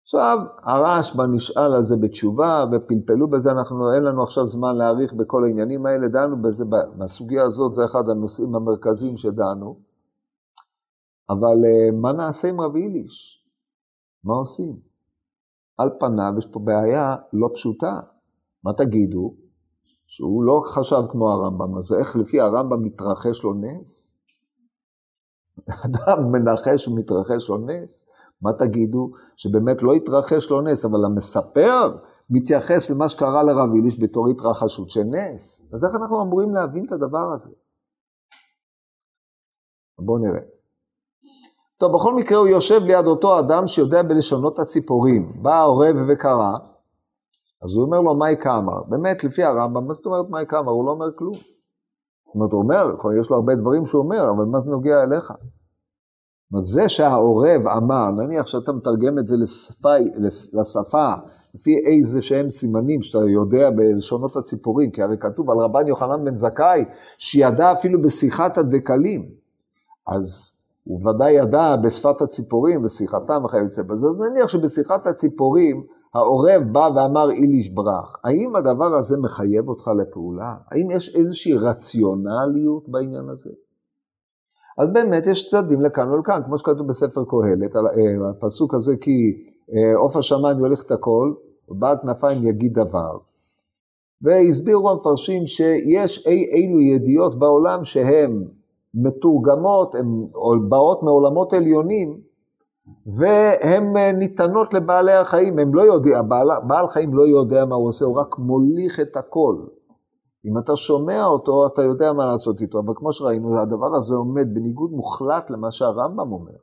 עכשיו, הרשב"א נשאל על זה בתשובה, ופלפלו בזה, אנחנו, אין לנו עכשיו זמן להאריך בכל העניינים האלה, דנו בזה, בסוגיה הזאת, זה אחד הנושאים המרכזיים שדנו. אבל אה, מה נעשה עם רבי איליש? מה עושים? על פניו יש פה בעיה לא פשוטה. מה תגידו? שהוא לא חשב כמו הרמב"ם, אז איך לפי הרמב"ם מתרחש לו נס? [LAUGHS] אדם מנחש ומתרחש לו נס? מה תגידו? שבאמת לא התרחש לו נס, אבל המספר מתייחס למה שקרה לרב איליש בתור התרחשות של נס. אז איך אנחנו אמורים להבין את הדבר הזה? בואו נראה. טוב, בכל מקרה הוא יושב ליד אותו אדם שיודע בלשונות הציפורים. בא העורב וקרא, אז הוא אומר לו, מהי כאמר? באמת, לפי הרמב"ם, מה זאת אומרת מהי כאמר? הוא לא אומר כלום. זאת אומרת, הוא אומר, יש לו הרבה דברים שהוא אומר, אבל מה זה נוגע אליך? אומרת, זה שהעורב אמר, נניח שאתה מתרגם את זה לשפה, לשפה, לפי איזה שהם סימנים שאתה יודע בלשונות הציפורים, כי הרי כתוב על רבן יוחנן בן זכאי, שידע אפילו בשיחת הדקלים. אז הוא ודאי ידע בשפת הציפורים ושיחתם וכיוצא בזה. אז נניח שבשיחת הציפורים העורב בא ואמר איליש ברח. האם הדבר הזה מחייב אותך לפעולה? האם יש איזושהי רציונליות בעניין הזה? אז באמת יש צדדים לכאן ולכאן, כמו שכתוב בספר קהלת, אה, הפסוק הזה כי אה, עוף השמיים יוליך את הכל, ובעל כנפיים יגיד דבר. והסבירו המפרשים שיש אי אילו ידיעות בעולם שהן מתורגמות, הן באות מעולמות עליונים, והן אה, ניתנות לבעלי החיים, הם לא יודעים, הבעל, בעל חיים לא יודע מה הוא עושה, הוא רק מוליך את הכל. אם אתה שומע אותו, אתה יודע מה לעשות איתו, אבל כמו שראינו, הדבר הזה עומד בניגוד מוחלט למה שהרמב"ם אומר.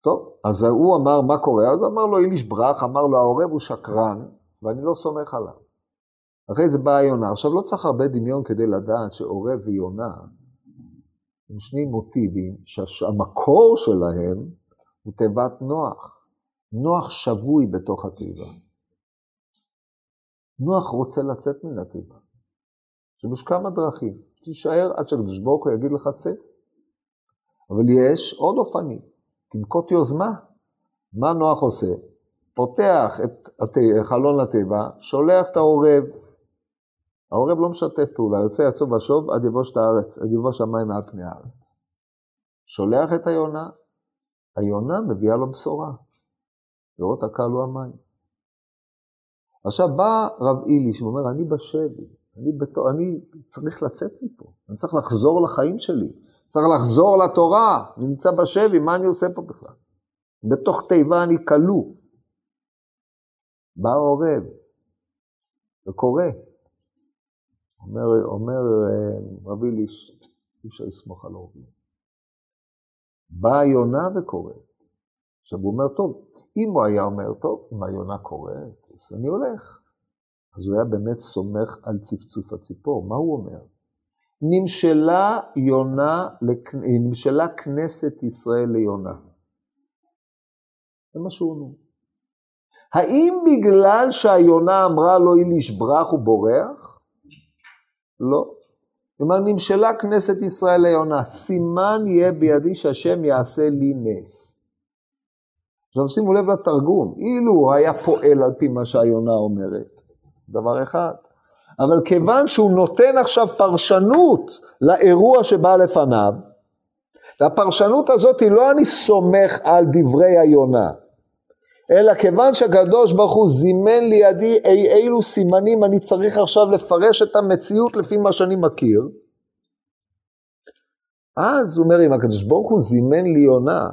טוב, אז הוא אמר, מה קורה? אז אמר לו איליש ברח, אמר לו, העורב הוא שקרן, ואני לא סומך עליו. אחרי זה באה יונה. עכשיו, לא צריך הרבה דמיון כדי לדעת שעורב ויונה הם שני מוטיבים שהמקור שלהם הוא תיבת נוח. נוח שבוי בתוך התיבה. נוח רוצה לצאת מן התיבה. יש כמה דרכים. תישאר עד שהקדוש ברוך הוא יגיד לך צא. אבל יש עוד אופנים. תנקוט יוזמה. מה נוח עושה? פותח את חלון התיבה, שולח את העורב. העורב לא משתף פעולה, יוצא יצוב ושוב עד יבוש את הארץ, עד יבוש המים מעל פני הארץ. שולח את היונה, היונה מביאה לו בשורה. לראות הקל הוא המים. עכשיו בא רב איליש ואומר, אני בשבי, אני, בתו, אני צריך לצאת מפה, אני צריך לחזור לחיים שלי, צריך לחזור לתורה, אני נמצא בשבי, מה אני עושה פה בכלל? בתוך תיבה אני כלוא. בא העורב וקורא. אומר, אומר אה, רב איליש, אי אפשר לסמוך על העורבים. באה יונה וקוראת. עכשיו הוא אומר, טוב, אם הוא היה אומר, טוב, אם היונה קוראת, אז אני הולך. אז הוא היה באמת סומך על צפצוף הציפור. מה הוא אומר? נמשלה יונה, נמשלה כנסת ישראל ליונה. זה מה שהוא אומר. האם בגלל שהיונה אמרה לו איליש ברח הוא בורח? לא. כלומר, נמשלה כנסת ישראל ליונה, סימן יהיה בידי שהשם יעשה לי נס. עכשיו שימו לב לתרגום, אילו הוא היה פועל על פי מה שהיונה אומרת, דבר אחד. אבל כיוון שהוא נותן עכשיו פרשנות לאירוע שבא לפניו, והפרשנות הזאת היא לא אני סומך על דברי היונה, אלא כיוון שהקדוש ברוך הוא זימן לידי אי אילו סימנים אני צריך עכשיו לפרש את המציאות לפי מה שאני מכיר, אז הוא אומר, אם הקדוש ברוך הוא זימן לי יונה,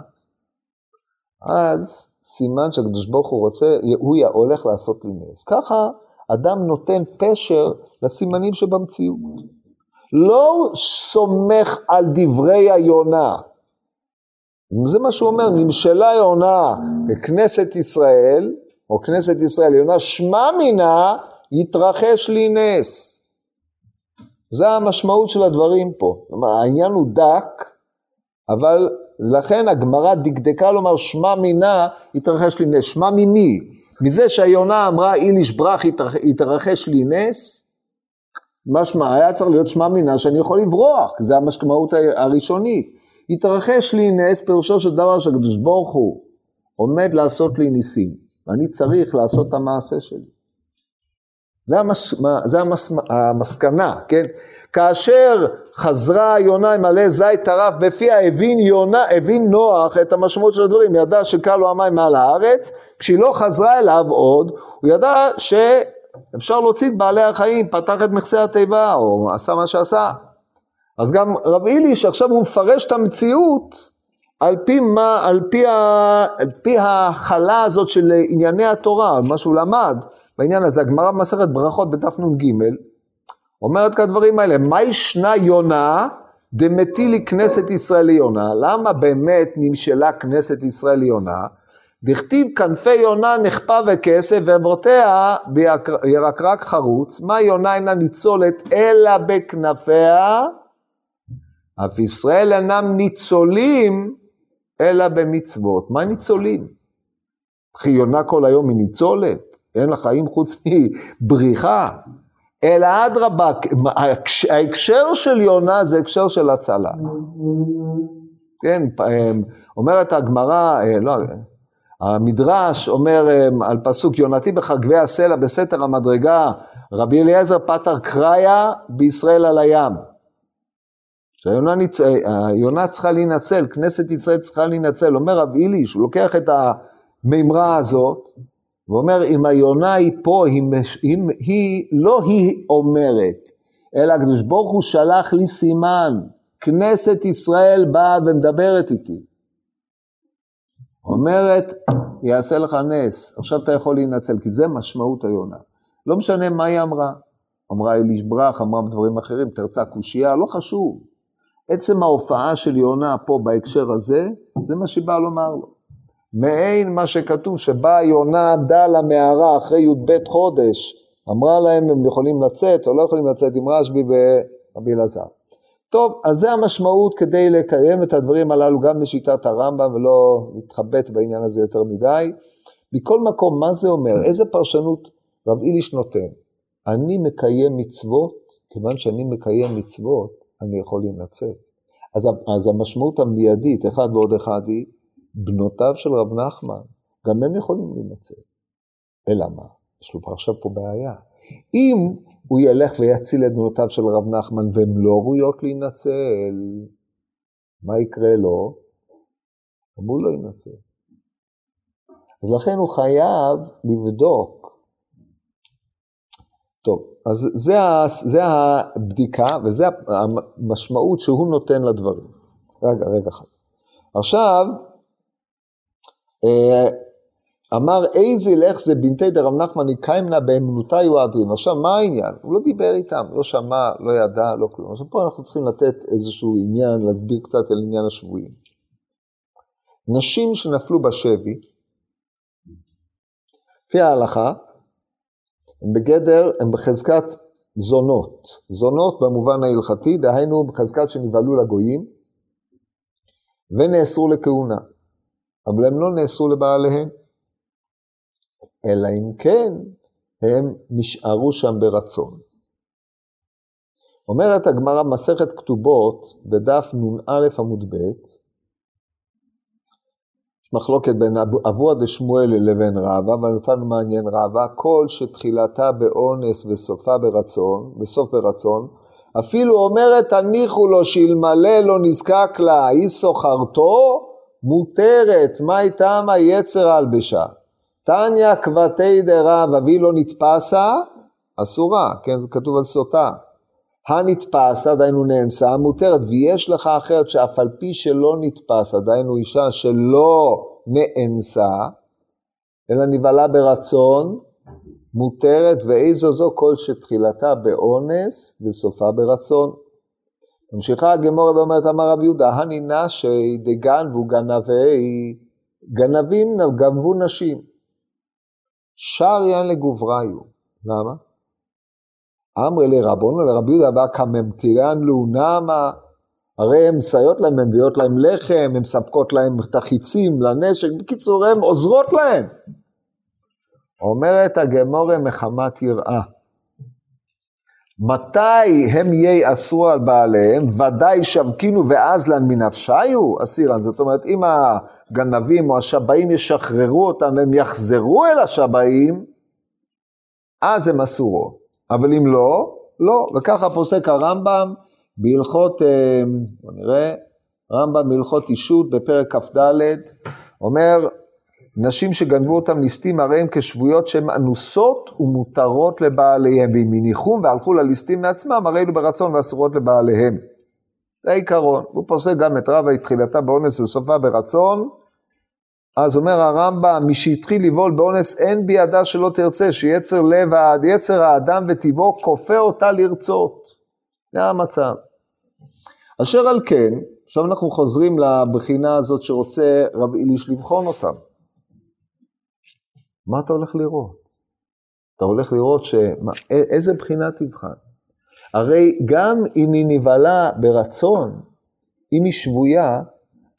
אז סימן שהקדוש ברוך הוא רוצה, הוא הולך לעשות לי נס. ככה אדם נותן פשר לסימנים שבמציאות. לא סומך על דברי היונה. זה מה שהוא אומר, נמשלה יונה בכנסת ישראל, או כנסת ישראל יונה, שמע מינה, יתרחש לי נס. זה המשמעות של הדברים פה. כלומר, העניין הוא דק, אבל לכן הגמרא דקדקה לומר, שמע מינה, יתרחש לי נס. שמע ממי? מזה שהיונה אמרה, איליש ברח, יתרחש לי נס? משמע, היה צריך להיות שמע מינה שאני יכול לברוח, זה המשמעות הראשונית. יתרחש לי נס, פירושו של דבר שהקדוש ברוך הוא עומד לעשות לי ניסים, ואני צריך לעשות את המעשה שלי. זה, המס, זה המס, המסקנה, כן? כאשר חזרה יונה עם עלי זית טרף בפיה, הבין יונה, הבין נוח את המשמעות של הדברים, ידע שקל לו המים מעל הארץ, כשהיא לא חזרה אליו עוד, הוא ידע שאפשר להוציא את בעלי החיים, פתח את מכסה התיבה, או עשה מה שעשה. אז גם רב אילי, שעכשיו הוא מפרש את המציאות, על פי מה, על פי, ה, על פי ההכלה הזאת של ענייני התורה, מה שהוא למד, בעניין הזה, הגמרא במסכת ברכות בדף נ"ג, אומרת כדברים האלה, מה ישנה יונה דמטילי כנסת ישראל ליונה? למה באמת נמשלה כנסת ישראל ליונה? דכתיב כנפי יונה נחפה וכסף ועברותיה בירקרק חרוץ, מה יונה אינה ניצולת אלא בכנפיה, אף ישראל אינם ניצולים אלא במצוות. מה ניצולים? וכי יונה כל היום היא ניצולת? אין לה חיים חוץ מבריחה. אלא אדרבה, ההקשר של יונה זה הקשר של הצלה. כן, אומרת הגמרא, אה, לא, המדרש אומר אה, על פסוק יונתי בחגבי הסלע בסתר המדרגה, רבי אליעזר פטר קראיה בישראל על הים. שהיונה ניצ... אה, צריכה להינצל, כנסת ישראל צריכה להינצל. אומר רב אילי, שהוא לוקח את המימרה הזאת, ואומר, אם היונה היא פה, היא, היא, היא, לא היא אומרת, אלא הקדוש ברוך הוא שלח לי סימן, כנסת ישראל באה ומדברת איתי. אומרת, יעשה לך נס, עכשיו אתה יכול להינצל, כי זה משמעות היונה. לא משנה מה היא אמרה. אמרה אליש ברח, אמרה דברים אחרים, תרצה קושייה, לא חשוב. עצם ההופעה של יונה פה בהקשר הזה, זה מה שבא לומר לו. מעין מה שכתוב, שבאה יונה על המערה אחרי י"ב חודש, אמרה להם הם יכולים לצאת או לא יכולים לצאת עם רשב"י ורבי אלעזר. טוב, אז זה המשמעות כדי לקיים את הדברים הללו גם בשיטת הרמב"ם ולא להתחבט בעניין הזה יותר מדי. מכל מקום, מה זה אומר? איזה פרשנות רב איליש נותן? אני מקיים מצוות, כיוון שאני מקיים מצוות, אני יכול להינצל. אז, אז המשמעות המיידית, אחד ועוד אחד היא, בנותיו של רב נחמן, גם הם יכולים להינצל. אלא מה? יש לו עכשיו פה בעיה. אם הוא ילך ויציל את בנותיו של רב נחמן והן לא ראויות להינצל, מה יקרה לו? גם הוא לא יינצל. אז לכן הוא חייב לבדוק. טוב, אז זה, זה הבדיקה וזה המשמעות שהוא נותן לדברים. רגע, רגע אחד. עכשיו, אמר איזה לך זה בנתי דרב נחמן יקיימנה באמונותי ואדרין. עכשיו, מה העניין? הוא לא דיבר איתם, לא שמע, לא ידע, לא כלום. עכשיו, פה אנחנו צריכים לתת איזשהו עניין, להסביר קצת על עניין השבויים. נשים שנפלו בשבי, לפי ההלכה, הם בגדר, הם בחזקת זונות. זונות במובן ההלכתי, דהיינו בחזקת שנבהלו לגויים, ונאסרו לכהונה. אבל הם לא נאסרו לבעליהם, אלא אם כן הם נשארו שם ברצון. אומרת הגמרא מסכת כתובות בדף נ"א עמוד ב', מחלוקת בין אבוה דשמואל לבין רבא, אבל אותנו מעניין רבא, כל שתחילתה באונס וסופה ברצון, בסוף ברצון, אפילו אומרת תניחו לו שאלמלא לא נזקק לה, היא סוחרתו, מותרת, מה איתם היצר הלבשה. תניא כבתי דרב, אבי לא נתפסה, אסורה, כן, זה כתוב על סוטה. הנתפסה, דהיינו נאנסה, מותרת, ויש לך אחרת שאף על פי שלא נתפסה, דהיינו אישה שלא נאנסה, אלא נבהלה ברצון, מותרת, ואיזו זו כל שתחילתה באונס וסופה ברצון. ממשיכה הגמורה ואומרת, אמר רב יהודה, הני נשי דגנבו גנבי, גנבים גנבו נשים. שריין לגובריו. למה? אמרי לרבונו לרבי יהודה בא כממתילן לאונמה, הרי הן מסייעות להם, הן מביאות להם לחם, הן מספקות להם את החיצים לנשק, בקיצור הן עוזרות להם. אומרת הגמורה מחמת יראה. מתי הם ייאסרו על בעליהם? ודאי שבקינו ואז לן מנפשיו? אסירן. זאת אומרת, אם הגנבים או השבעים ישחררו אותם והם יחזרו אל השבעים, אז הם אסורות. אבל אם לא, לא. וככה פוסק הרמב"ם בהלכות, אה, בוא נראה, רמב"ם בהלכות אישות בפרק כ"ד, אומר, נשים שגנבו אותם ליסטים הרי הן כשבויות שהן אנוסות ומותרות לבעליהם, ואם הניחום והלכו לליסטים מעצמם, הרי אלו ברצון ואסורות לבעליהם. זה העיקרון. הוא פוסק גם את רבה, תחילתה באונס וסופה ברצון. אז אומר הרמב"ם, מי שהתחיל לבעול באונס אין בידה שלא תרצה, שיצר לב, יצר האדם וטיבו כופה אותה לרצות. זה המצב. אשר על כן, עכשיו אנחנו חוזרים לבחינה הזאת שרוצה רב איליש לבחון אותם. מה אתה הולך לראות? אתה הולך לראות ש... איזה בחינה תבחן? הרי גם אם היא נבהלה ברצון, אם היא שבויה,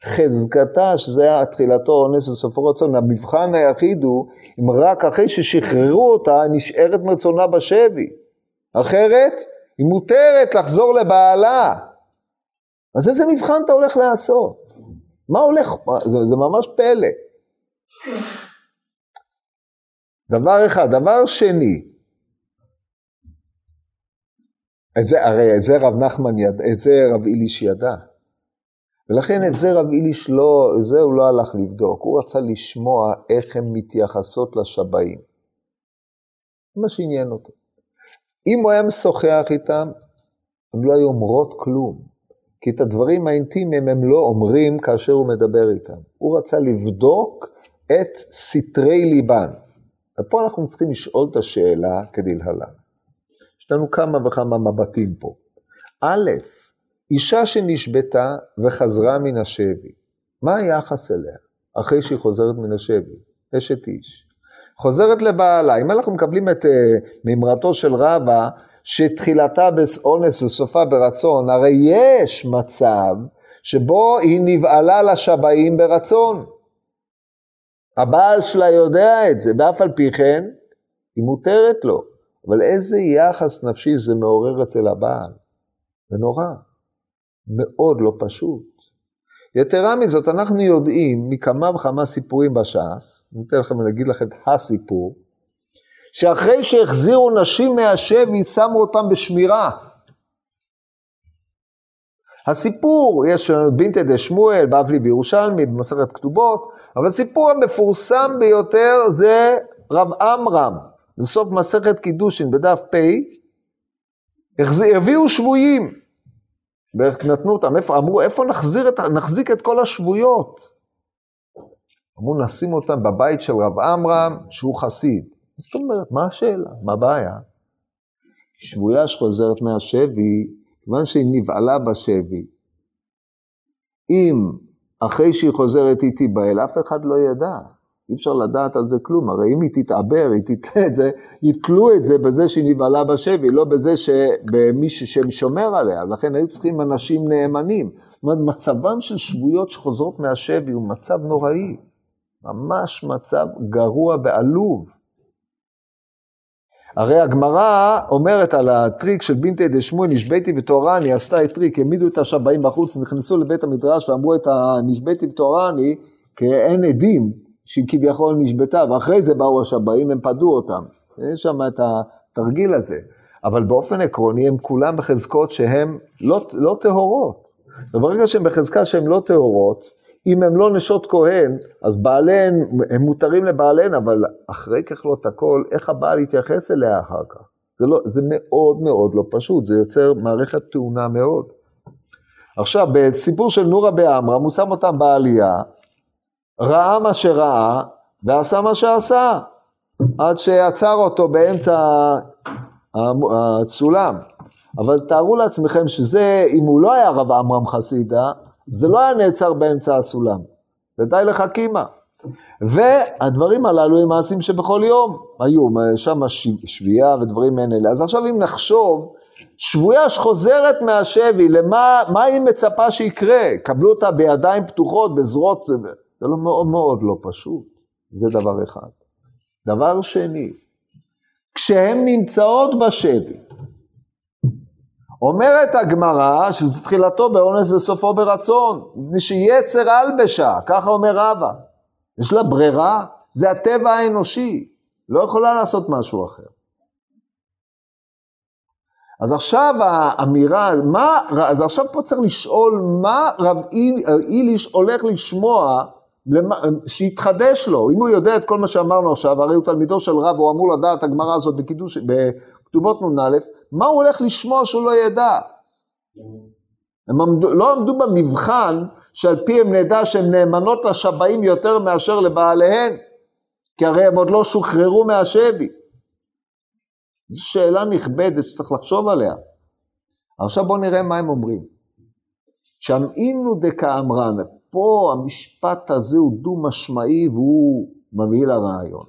חזקתה, שזה תחילתו אונס וסופו רצון, המבחן היחיד הוא אם רק אחרי ששחררו אותה, נשארת מרצונה בשבי. אחרת, היא מותרת לחזור לבעלה. אז איזה מבחן אתה הולך לעשות? מה הולך? זה, זה ממש פלא. דבר אחד. דבר שני, את זה, הרי את זה רב נחמן ידע, את זה רב איליש ידע. ולכן את זה רב איליש לא, זה הוא לא הלך לבדוק, הוא רצה לשמוע איך הן מתייחסות לשבעים. זה מה שעניין אותו. אם הוא היה משוחח איתם, הם לא היו אומרות כלום. כי את הדברים האינטימיים הם לא אומרים כאשר הוא מדבר איתם. הוא רצה לבדוק את סתרי ליבן. ופה אנחנו צריכים לשאול את השאלה כדלהלן. יש לנו כמה וכמה מבטים פה. א', אישה שנשבתה וחזרה מן השבי, מה היחס אליה אחרי שהיא חוזרת מן השבי? אשת איש. חוזרת לבעלה, אם אנחנו מקבלים את uh, מימרתו של רבא, שתחילתה באונס וסופה ברצון, הרי יש מצב שבו היא נבעלה לשבעים ברצון. הבעל שלה יודע את זה, ואף על פי כן, היא מותרת לו. אבל איזה יחס נפשי זה מעורר אצל הבעל? זה נורא. מאוד לא פשוט. יתרה מזאת, אנחנו יודעים מכמה וכמה סיפורים בש"ס, אני אתן לכם להגיד לכם את הסיפור, שאחרי שהחזירו נשים מהשבי, שמו אותם בשמירה. הסיפור, יש לנו בינתא דשמואל, בבלי בירושלמי, במסכת כתובות, אבל הסיפור המפורסם ביותר זה רב עמרם, בסוף מסכת קידושין בדף פ', הביאו שבויים, נתנו אותם, איפה, אמרו, איפה נחזיר את, נחזיק את כל השבויות? אמרו, נשים אותם בבית של רב עמרם, שהוא חסיד. זאת אומרת, מה השאלה? מה הבעיה? שבויה שחוזרת מהשבי, כיוון שהיא נבעלה בשבי, אם אחרי שהיא חוזרת היא תיבהל, אף אחד לא ידע. אי אפשר לדעת על זה כלום, הרי אם היא תתעבר, היא תתלה את זה, יתלו את זה בזה שהיא נבהלה בשבי, לא בזה שבמישהו ששומר עליה, לכן היו צריכים אנשים נאמנים. זאת אומרת, מצבם של שבויות שחוזרות מהשבי הוא מצב נוראי, ממש מצב גרוע ועלוב. הרי הגמרא אומרת על הטריק של בנתיה דשמואל, נשביתי וטהורה אני, עשתה את טריק, העמידו את השבאים בחוץ, נכנסו לבית המדרש ואמרו את הנשביתי וטהורה אני, כי אין עדים שהיא כביכול נשבתה, ואחרי זה באו השבעים, הם פדו אותם. יש שם את התרגיל הזה. אבל באופן עקרוני הם כולם בחזקות שהן לא, לא טהורות. וברגע שהן בחזקה שהן לא טהורות, אם הן לא נשות כהן, אז בעליהן, הם מותרים לבעליהן, אבל אחרי ככלות הכל, איך הבעל יתייחס אליה אחר כך? זה, לא, זה מאוד מאוד לא פשוט, זה יוצר מערכת טעונה מאוד. עכשיו, בסיפור של נורה בעמרם, הוא שם אותם בעלייה, ראה מה שראה, ועשה מה שעשה, עד שעצר אותו באמצע הסולם. אבל תארו לעצמכם שזה, אם הוא לא היה רב עמרם חסידה, זה לא היה נעצר באמצע הסולם. ודי לחכימה. והדברים הללו הם מעשים שבכל יום היו, שם שביעה ודברים מעין אלה. אז עכשיו אם נחשוב, שבויה שחוזרת מהשבי, למה מה היא מצפה שיקרה? קבלו אותה בידיים פתוחות, בזרועות, זה, זה לא מאוד מאוד לא פשוט. זה דבר אחד. דבר שני, כשהן נמצאות בשבי, אומרת הגמרא שזה תחילתו באונס וסופו ברצון, שיצר אלבשה, ככה אומר רבא. יש לה ברירה, זה הטבע האנושי, לא יכולה לעשות משהו אחר. אז עכשיו האמירה, מה, אז עכשיו פה צריך לשאול מה רב איליש הולך לשמוע שיתחדש לו, אם הוא יודע את כל מה שאמרנו עכשיו, הרי הוא תלמידו של רב, הוא אמור לדעת הגמרא הזאת בקידוש, בכתובות נ"א, מה הוא הולך לשמוע שהוא לא ידע? הם עמדו, לא עמדו במבחן שעל פי הם נדע שהן נאמנות לשבעים יותר מאשר לבעליהן, כי הרי הם עוד לא שוחררו מהשבי. זו שאלה נכבדת שצריך לחשוב עליה. עכשיו בואו נראה מה הם אומרים. שם אינו דקאמרן, פה המשפט הזה הוא דו-משמעי והוא מביא לרעיון.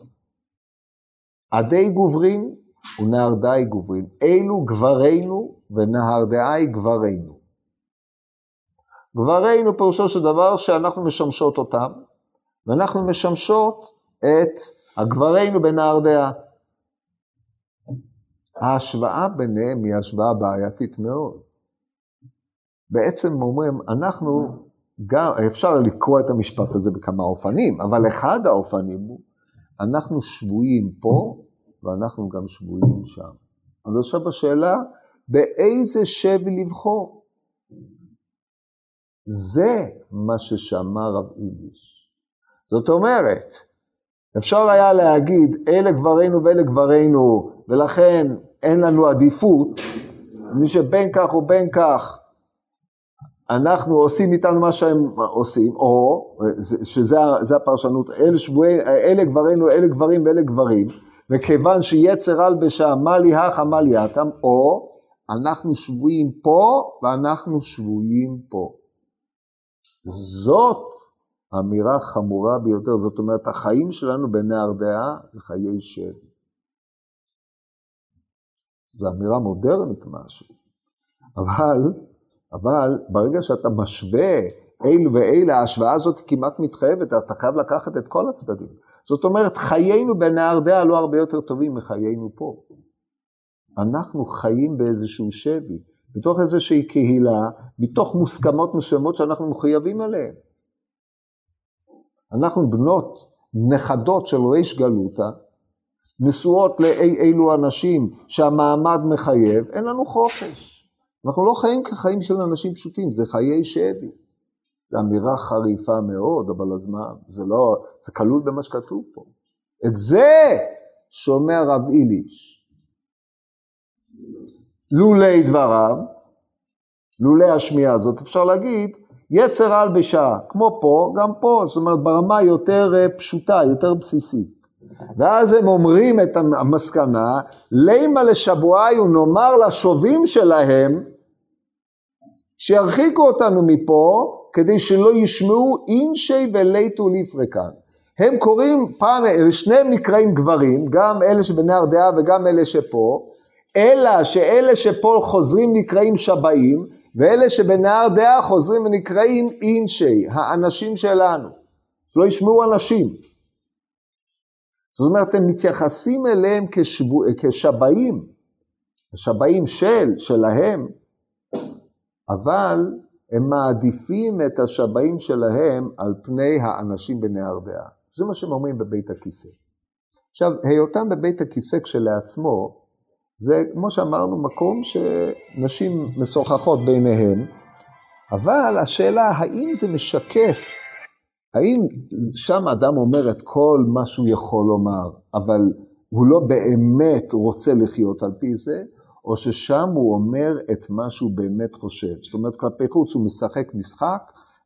עדי גוברין ונהרדאי גוברין, אלו גברינו ונהרדאי גברינו. גברינו פירושו של דבר שאנחנו משמשות אותם, ואנחנו משמשות את הגברינו בנהרדעה. ההשוואה ביניהם היא השוואה בעייתית מאוד. בעצם אומרים, אנחנו גם, אפשר לקרוא את המשפט הזה בכמה אופנים, אבל אחד האופנים הוא, אנחנו שבויים פה ואנחנו גם שבויים שם. אז עכשיו השאלה, באיזה שבי לבחור? זה מה ששמע רב איביש. זאת אומרת, אפשר היה להגיד, אלה גברינו ואלה גברינו, ולכן אין לנו עדיפות, מי שבין כך ובין כך אנחנו עושים איתנו מה שהם עושים, או, שזה הפרשנות, אלה, שבועי, אלה גברינו, אלה גברים ואלה גברים, וכיוון שיצר על בשם, מה לי הכה, מה לי אתם, או אנחנו שבויים פה ואנחנו שבויים פה. זאת אמירה חמורה ביותר, זאת אומרת, החיים שלנו בנהר דעה זה חיי שבי. זו אמירה מודרנית משהו, אבל אבל ברגע שאתה משווה אלו ואלה, ההשוואה הזאת כמעט מתחייבת, אתה חייב לקחת את כל הצדדים. זאת אומרת, חיינו בנהר דעה לא הרבה יותר טובים מחיינו פה. אנחנו חיים באיזשהו שבי, בתוך איזושהי קהילה, מתוך מוסכמות מסוימות שאנחנו מחויבים עליהן. אנחנו בנות, נכדות של ריש גלותא, נשואות לאי אילו אנשים שהמעמד מחייב, אין לנו חופש. אנחנו לא חיים כחיים של אנשים פשוטים, זה חיי שבי. זו אמירה חריפה מאוד, אבל אז מה, זה לא, זה כלול במה שכתוב פה. את זה שומע רב איליש. לולי דבריו, לולי השמיעה הזאת, אפשר להגיד, יצר על בשעה, כמו פה, גם פה, זאת אומרת ברמה יותר אה, פשוטה, יותר בסיסית. ואז הם אומרים את המסקנה, לימה לשבועי ונאמר לשובים שלהם, שירחיקו אותנו מפה, כדי שלא ישמעו אינשי וליטו לפרקן. הם קוראים, פעם, שניהם נקראים גברים, גם אלה שבנהר דעה וגם אלה שפה, אלא שאלה שפה חוזרים נקראים שבאים, ואלה שבנהר דעה חוזרים ונקראים אינשי, האנשים שלנו. שלא ישמעו אנשים. זאת אומרת, הם מתייחסים אליהם כשבו, כשבאים, השבאים של, שלהם, אבל הם מעדיפים את השבעים שלהם על פני האנשים בנהר דעה. זה מה שהם אומרים בבית הכיסא. עכשיו, היותם בבית הכיסא כשלעצמו, זה, כמו שאמרנו, מקום שנשים משוחחות ביניהן, אבל השאלה, האם זה משקף, האם שם אדם אומר את כל מה שהוא יכול לומר, אבל הוא לא באמת רוצה לחיות על פי זה, או ששם הוא אומר את מה שהוא באמת חושב. זאת אומרת, כלפי חוץ הוא משחק משחק,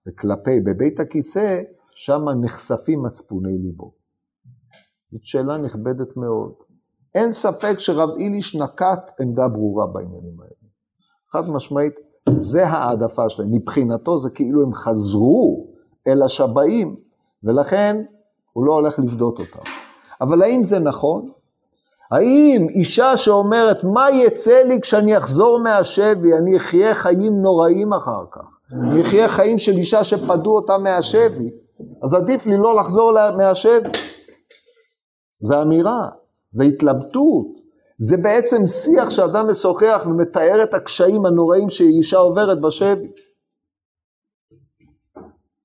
וכלפי, בבית הכיסא, שם נחשפים מצפוני ליבו. זאת שאלה נכבדת מאוד. אין ספק שרב איליש נקט עמדה ברורה בעניינים האלה. חד משמעית, זה העדפה שלהם. מבחינתו זה כאילו הם חזרו אל השבעים, ולכן הוא לא הולך לבדות אותם. אבל האם זה נכון? האם אישה שאומרת, מה יצא לי כשאני אחזור מהשבי, אני אחיה חיים נוראים אחר כך, אני אחיה חיים של אישה שפדו אותה מהשבי, אז עדיף לי לא לחזור מהשבי. זה אמירה, זה התלבטות, זה בעצם שיח שאדם משוחח ומתאר את הקשיים הנוראים שאישה עוברת בשבי.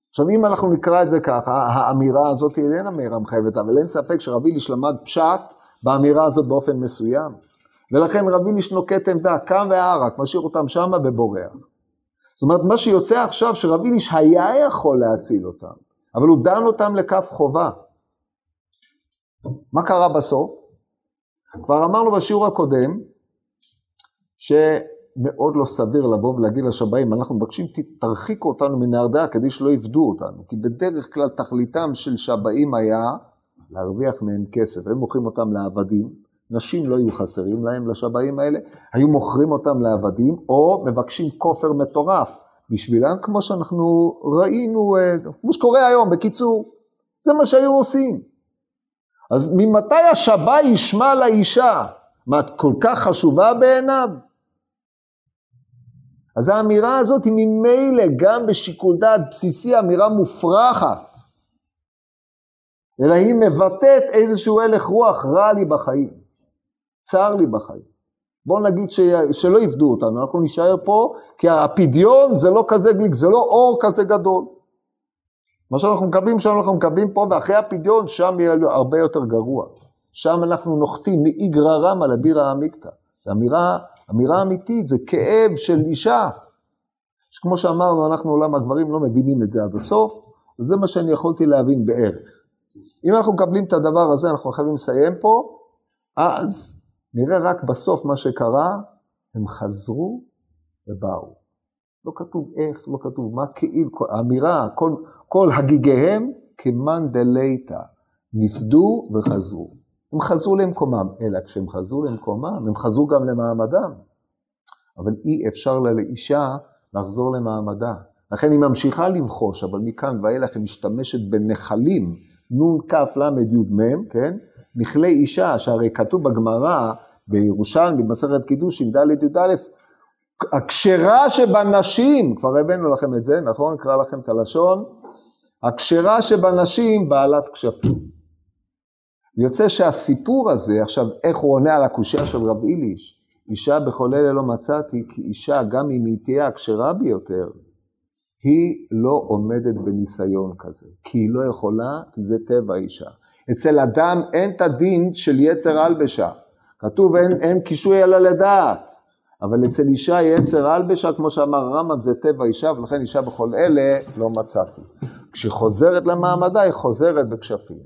עכשיו אם אנחנו נקרא את זה ככה, האמירה הזאת איננה אמירה מחייבת, אבל אין ספק שרבי איליש למד פשט באמירה הזאת באופן מסוים. ולכן רבי איליש נוקט עמדה, קם וערק, משאיר אותם שמה ובורח. זאת אומרת, מה שיוצא עכשיו שרבי איליש היה יכול להציל אותם, אבל הוא דן אותם לכף חובה. מה קרה בסוף? כבר אמרנו בשיעור הקודם, שמאוד לא סביר לבוא ולהגיד לשבאים, אנחנו מבקשים, תרחיקו אותנו מנהרדעה כדי שלא יפדו אותנו, כי בדרך כלל תכליתם של שבאים היה להרוויח מהם כסף, הם מוכרים אותם לעבדים, נשים לא היו חסרים להם לשבאים האלה, היו מוכרים אותם לעבדים, או מבקשים כופר מטורף בשבילם, כמו שאנחנו ראינו, אה, כמו שקורה היום, בקיצור, זה מה שהיו עושים. אז ממתי השבא ישמע לאישה? מה, את כל כך חשובה בעיניו? אז האמירה הזאת היא ממילא גם בשיקול דעת בסיסי אמירה מופרכת, אלא היא מבטאת איזשהו הלך רוח רע לי בחיים, צר לי בחיים. בואו נגיד ש... שלא יפדו אותנו, אנחנו נישאר פה, כי הפדיון זה לא כזה גליק, זה לא אור כזה גדול. מה שאנחנו מקבלים שם, אנחנו מקבלים פה, ואחרי הפדיון, שם יהיה הרבה יותר גרוע. שם אנחנו נוחתים מאיגרא רמא לבירא עמיקתא. זו אמירה, אמירה אמיתית, זה כאב של אישה. שכמו שאמרנו, אנחנו עולם הגברים לא מבינים את זה עד הסוף, וזה מה שאני יכולתי להבין בערך. אם אנחנו מקבלים את הדבר הזה, אנחנו חייבים לסיים פה, אז נראה רק בסוף מה שקרה, הם חזרו ובאו. לא כתוב איך, לא כתוב מה, כאילו, האמירה, כל, כל הגיגיהם כמאן דליתא, נפדו וחזרו. הם חזרו למקומם, אלא כשהם חזרו למקומם, הם חזרו גם למעמדם. אבל אי אפשר לה לאישה לחזור למעמדה. לכן היא ממשיכה לבחוש, אבל מכאן ואילך היא משתמשת בנחלים, נ"כ ל"י כן? מכלי אישה, שהרי כתוב בגמרא, בירושלמי, במסכת קידושין, ד' י"א, הכשרה שבנשים, כבר הבאנו לכם את זה, נכון? אקרא לכם את הלשון, הכשרה שבנשים בעלת כשפים. יוצא שהסיפור הזה, עכשיו, איך הוא עונה על הקושייה של רב איליש, אישה בכל אלה לא מצאתי, כי אישה, גם אם היא תהיה הכשרה ביותר, היא לא עומדת בניסיון כזה, כי היא לא יכולה, כי זה טבע אישה. אצל אדם אין את הדין של יצר הלבשה. כתוב אין, אין קישוי אלא לדעת, אבל אצל אישה יצר הלבשה, כמו שאמר הרמב"ם, זה טבע אישה, ולכן אישה בכל אלה לא מצאתי. כשהיא חוזרת למעמדה, היא חוזרת בכשפים.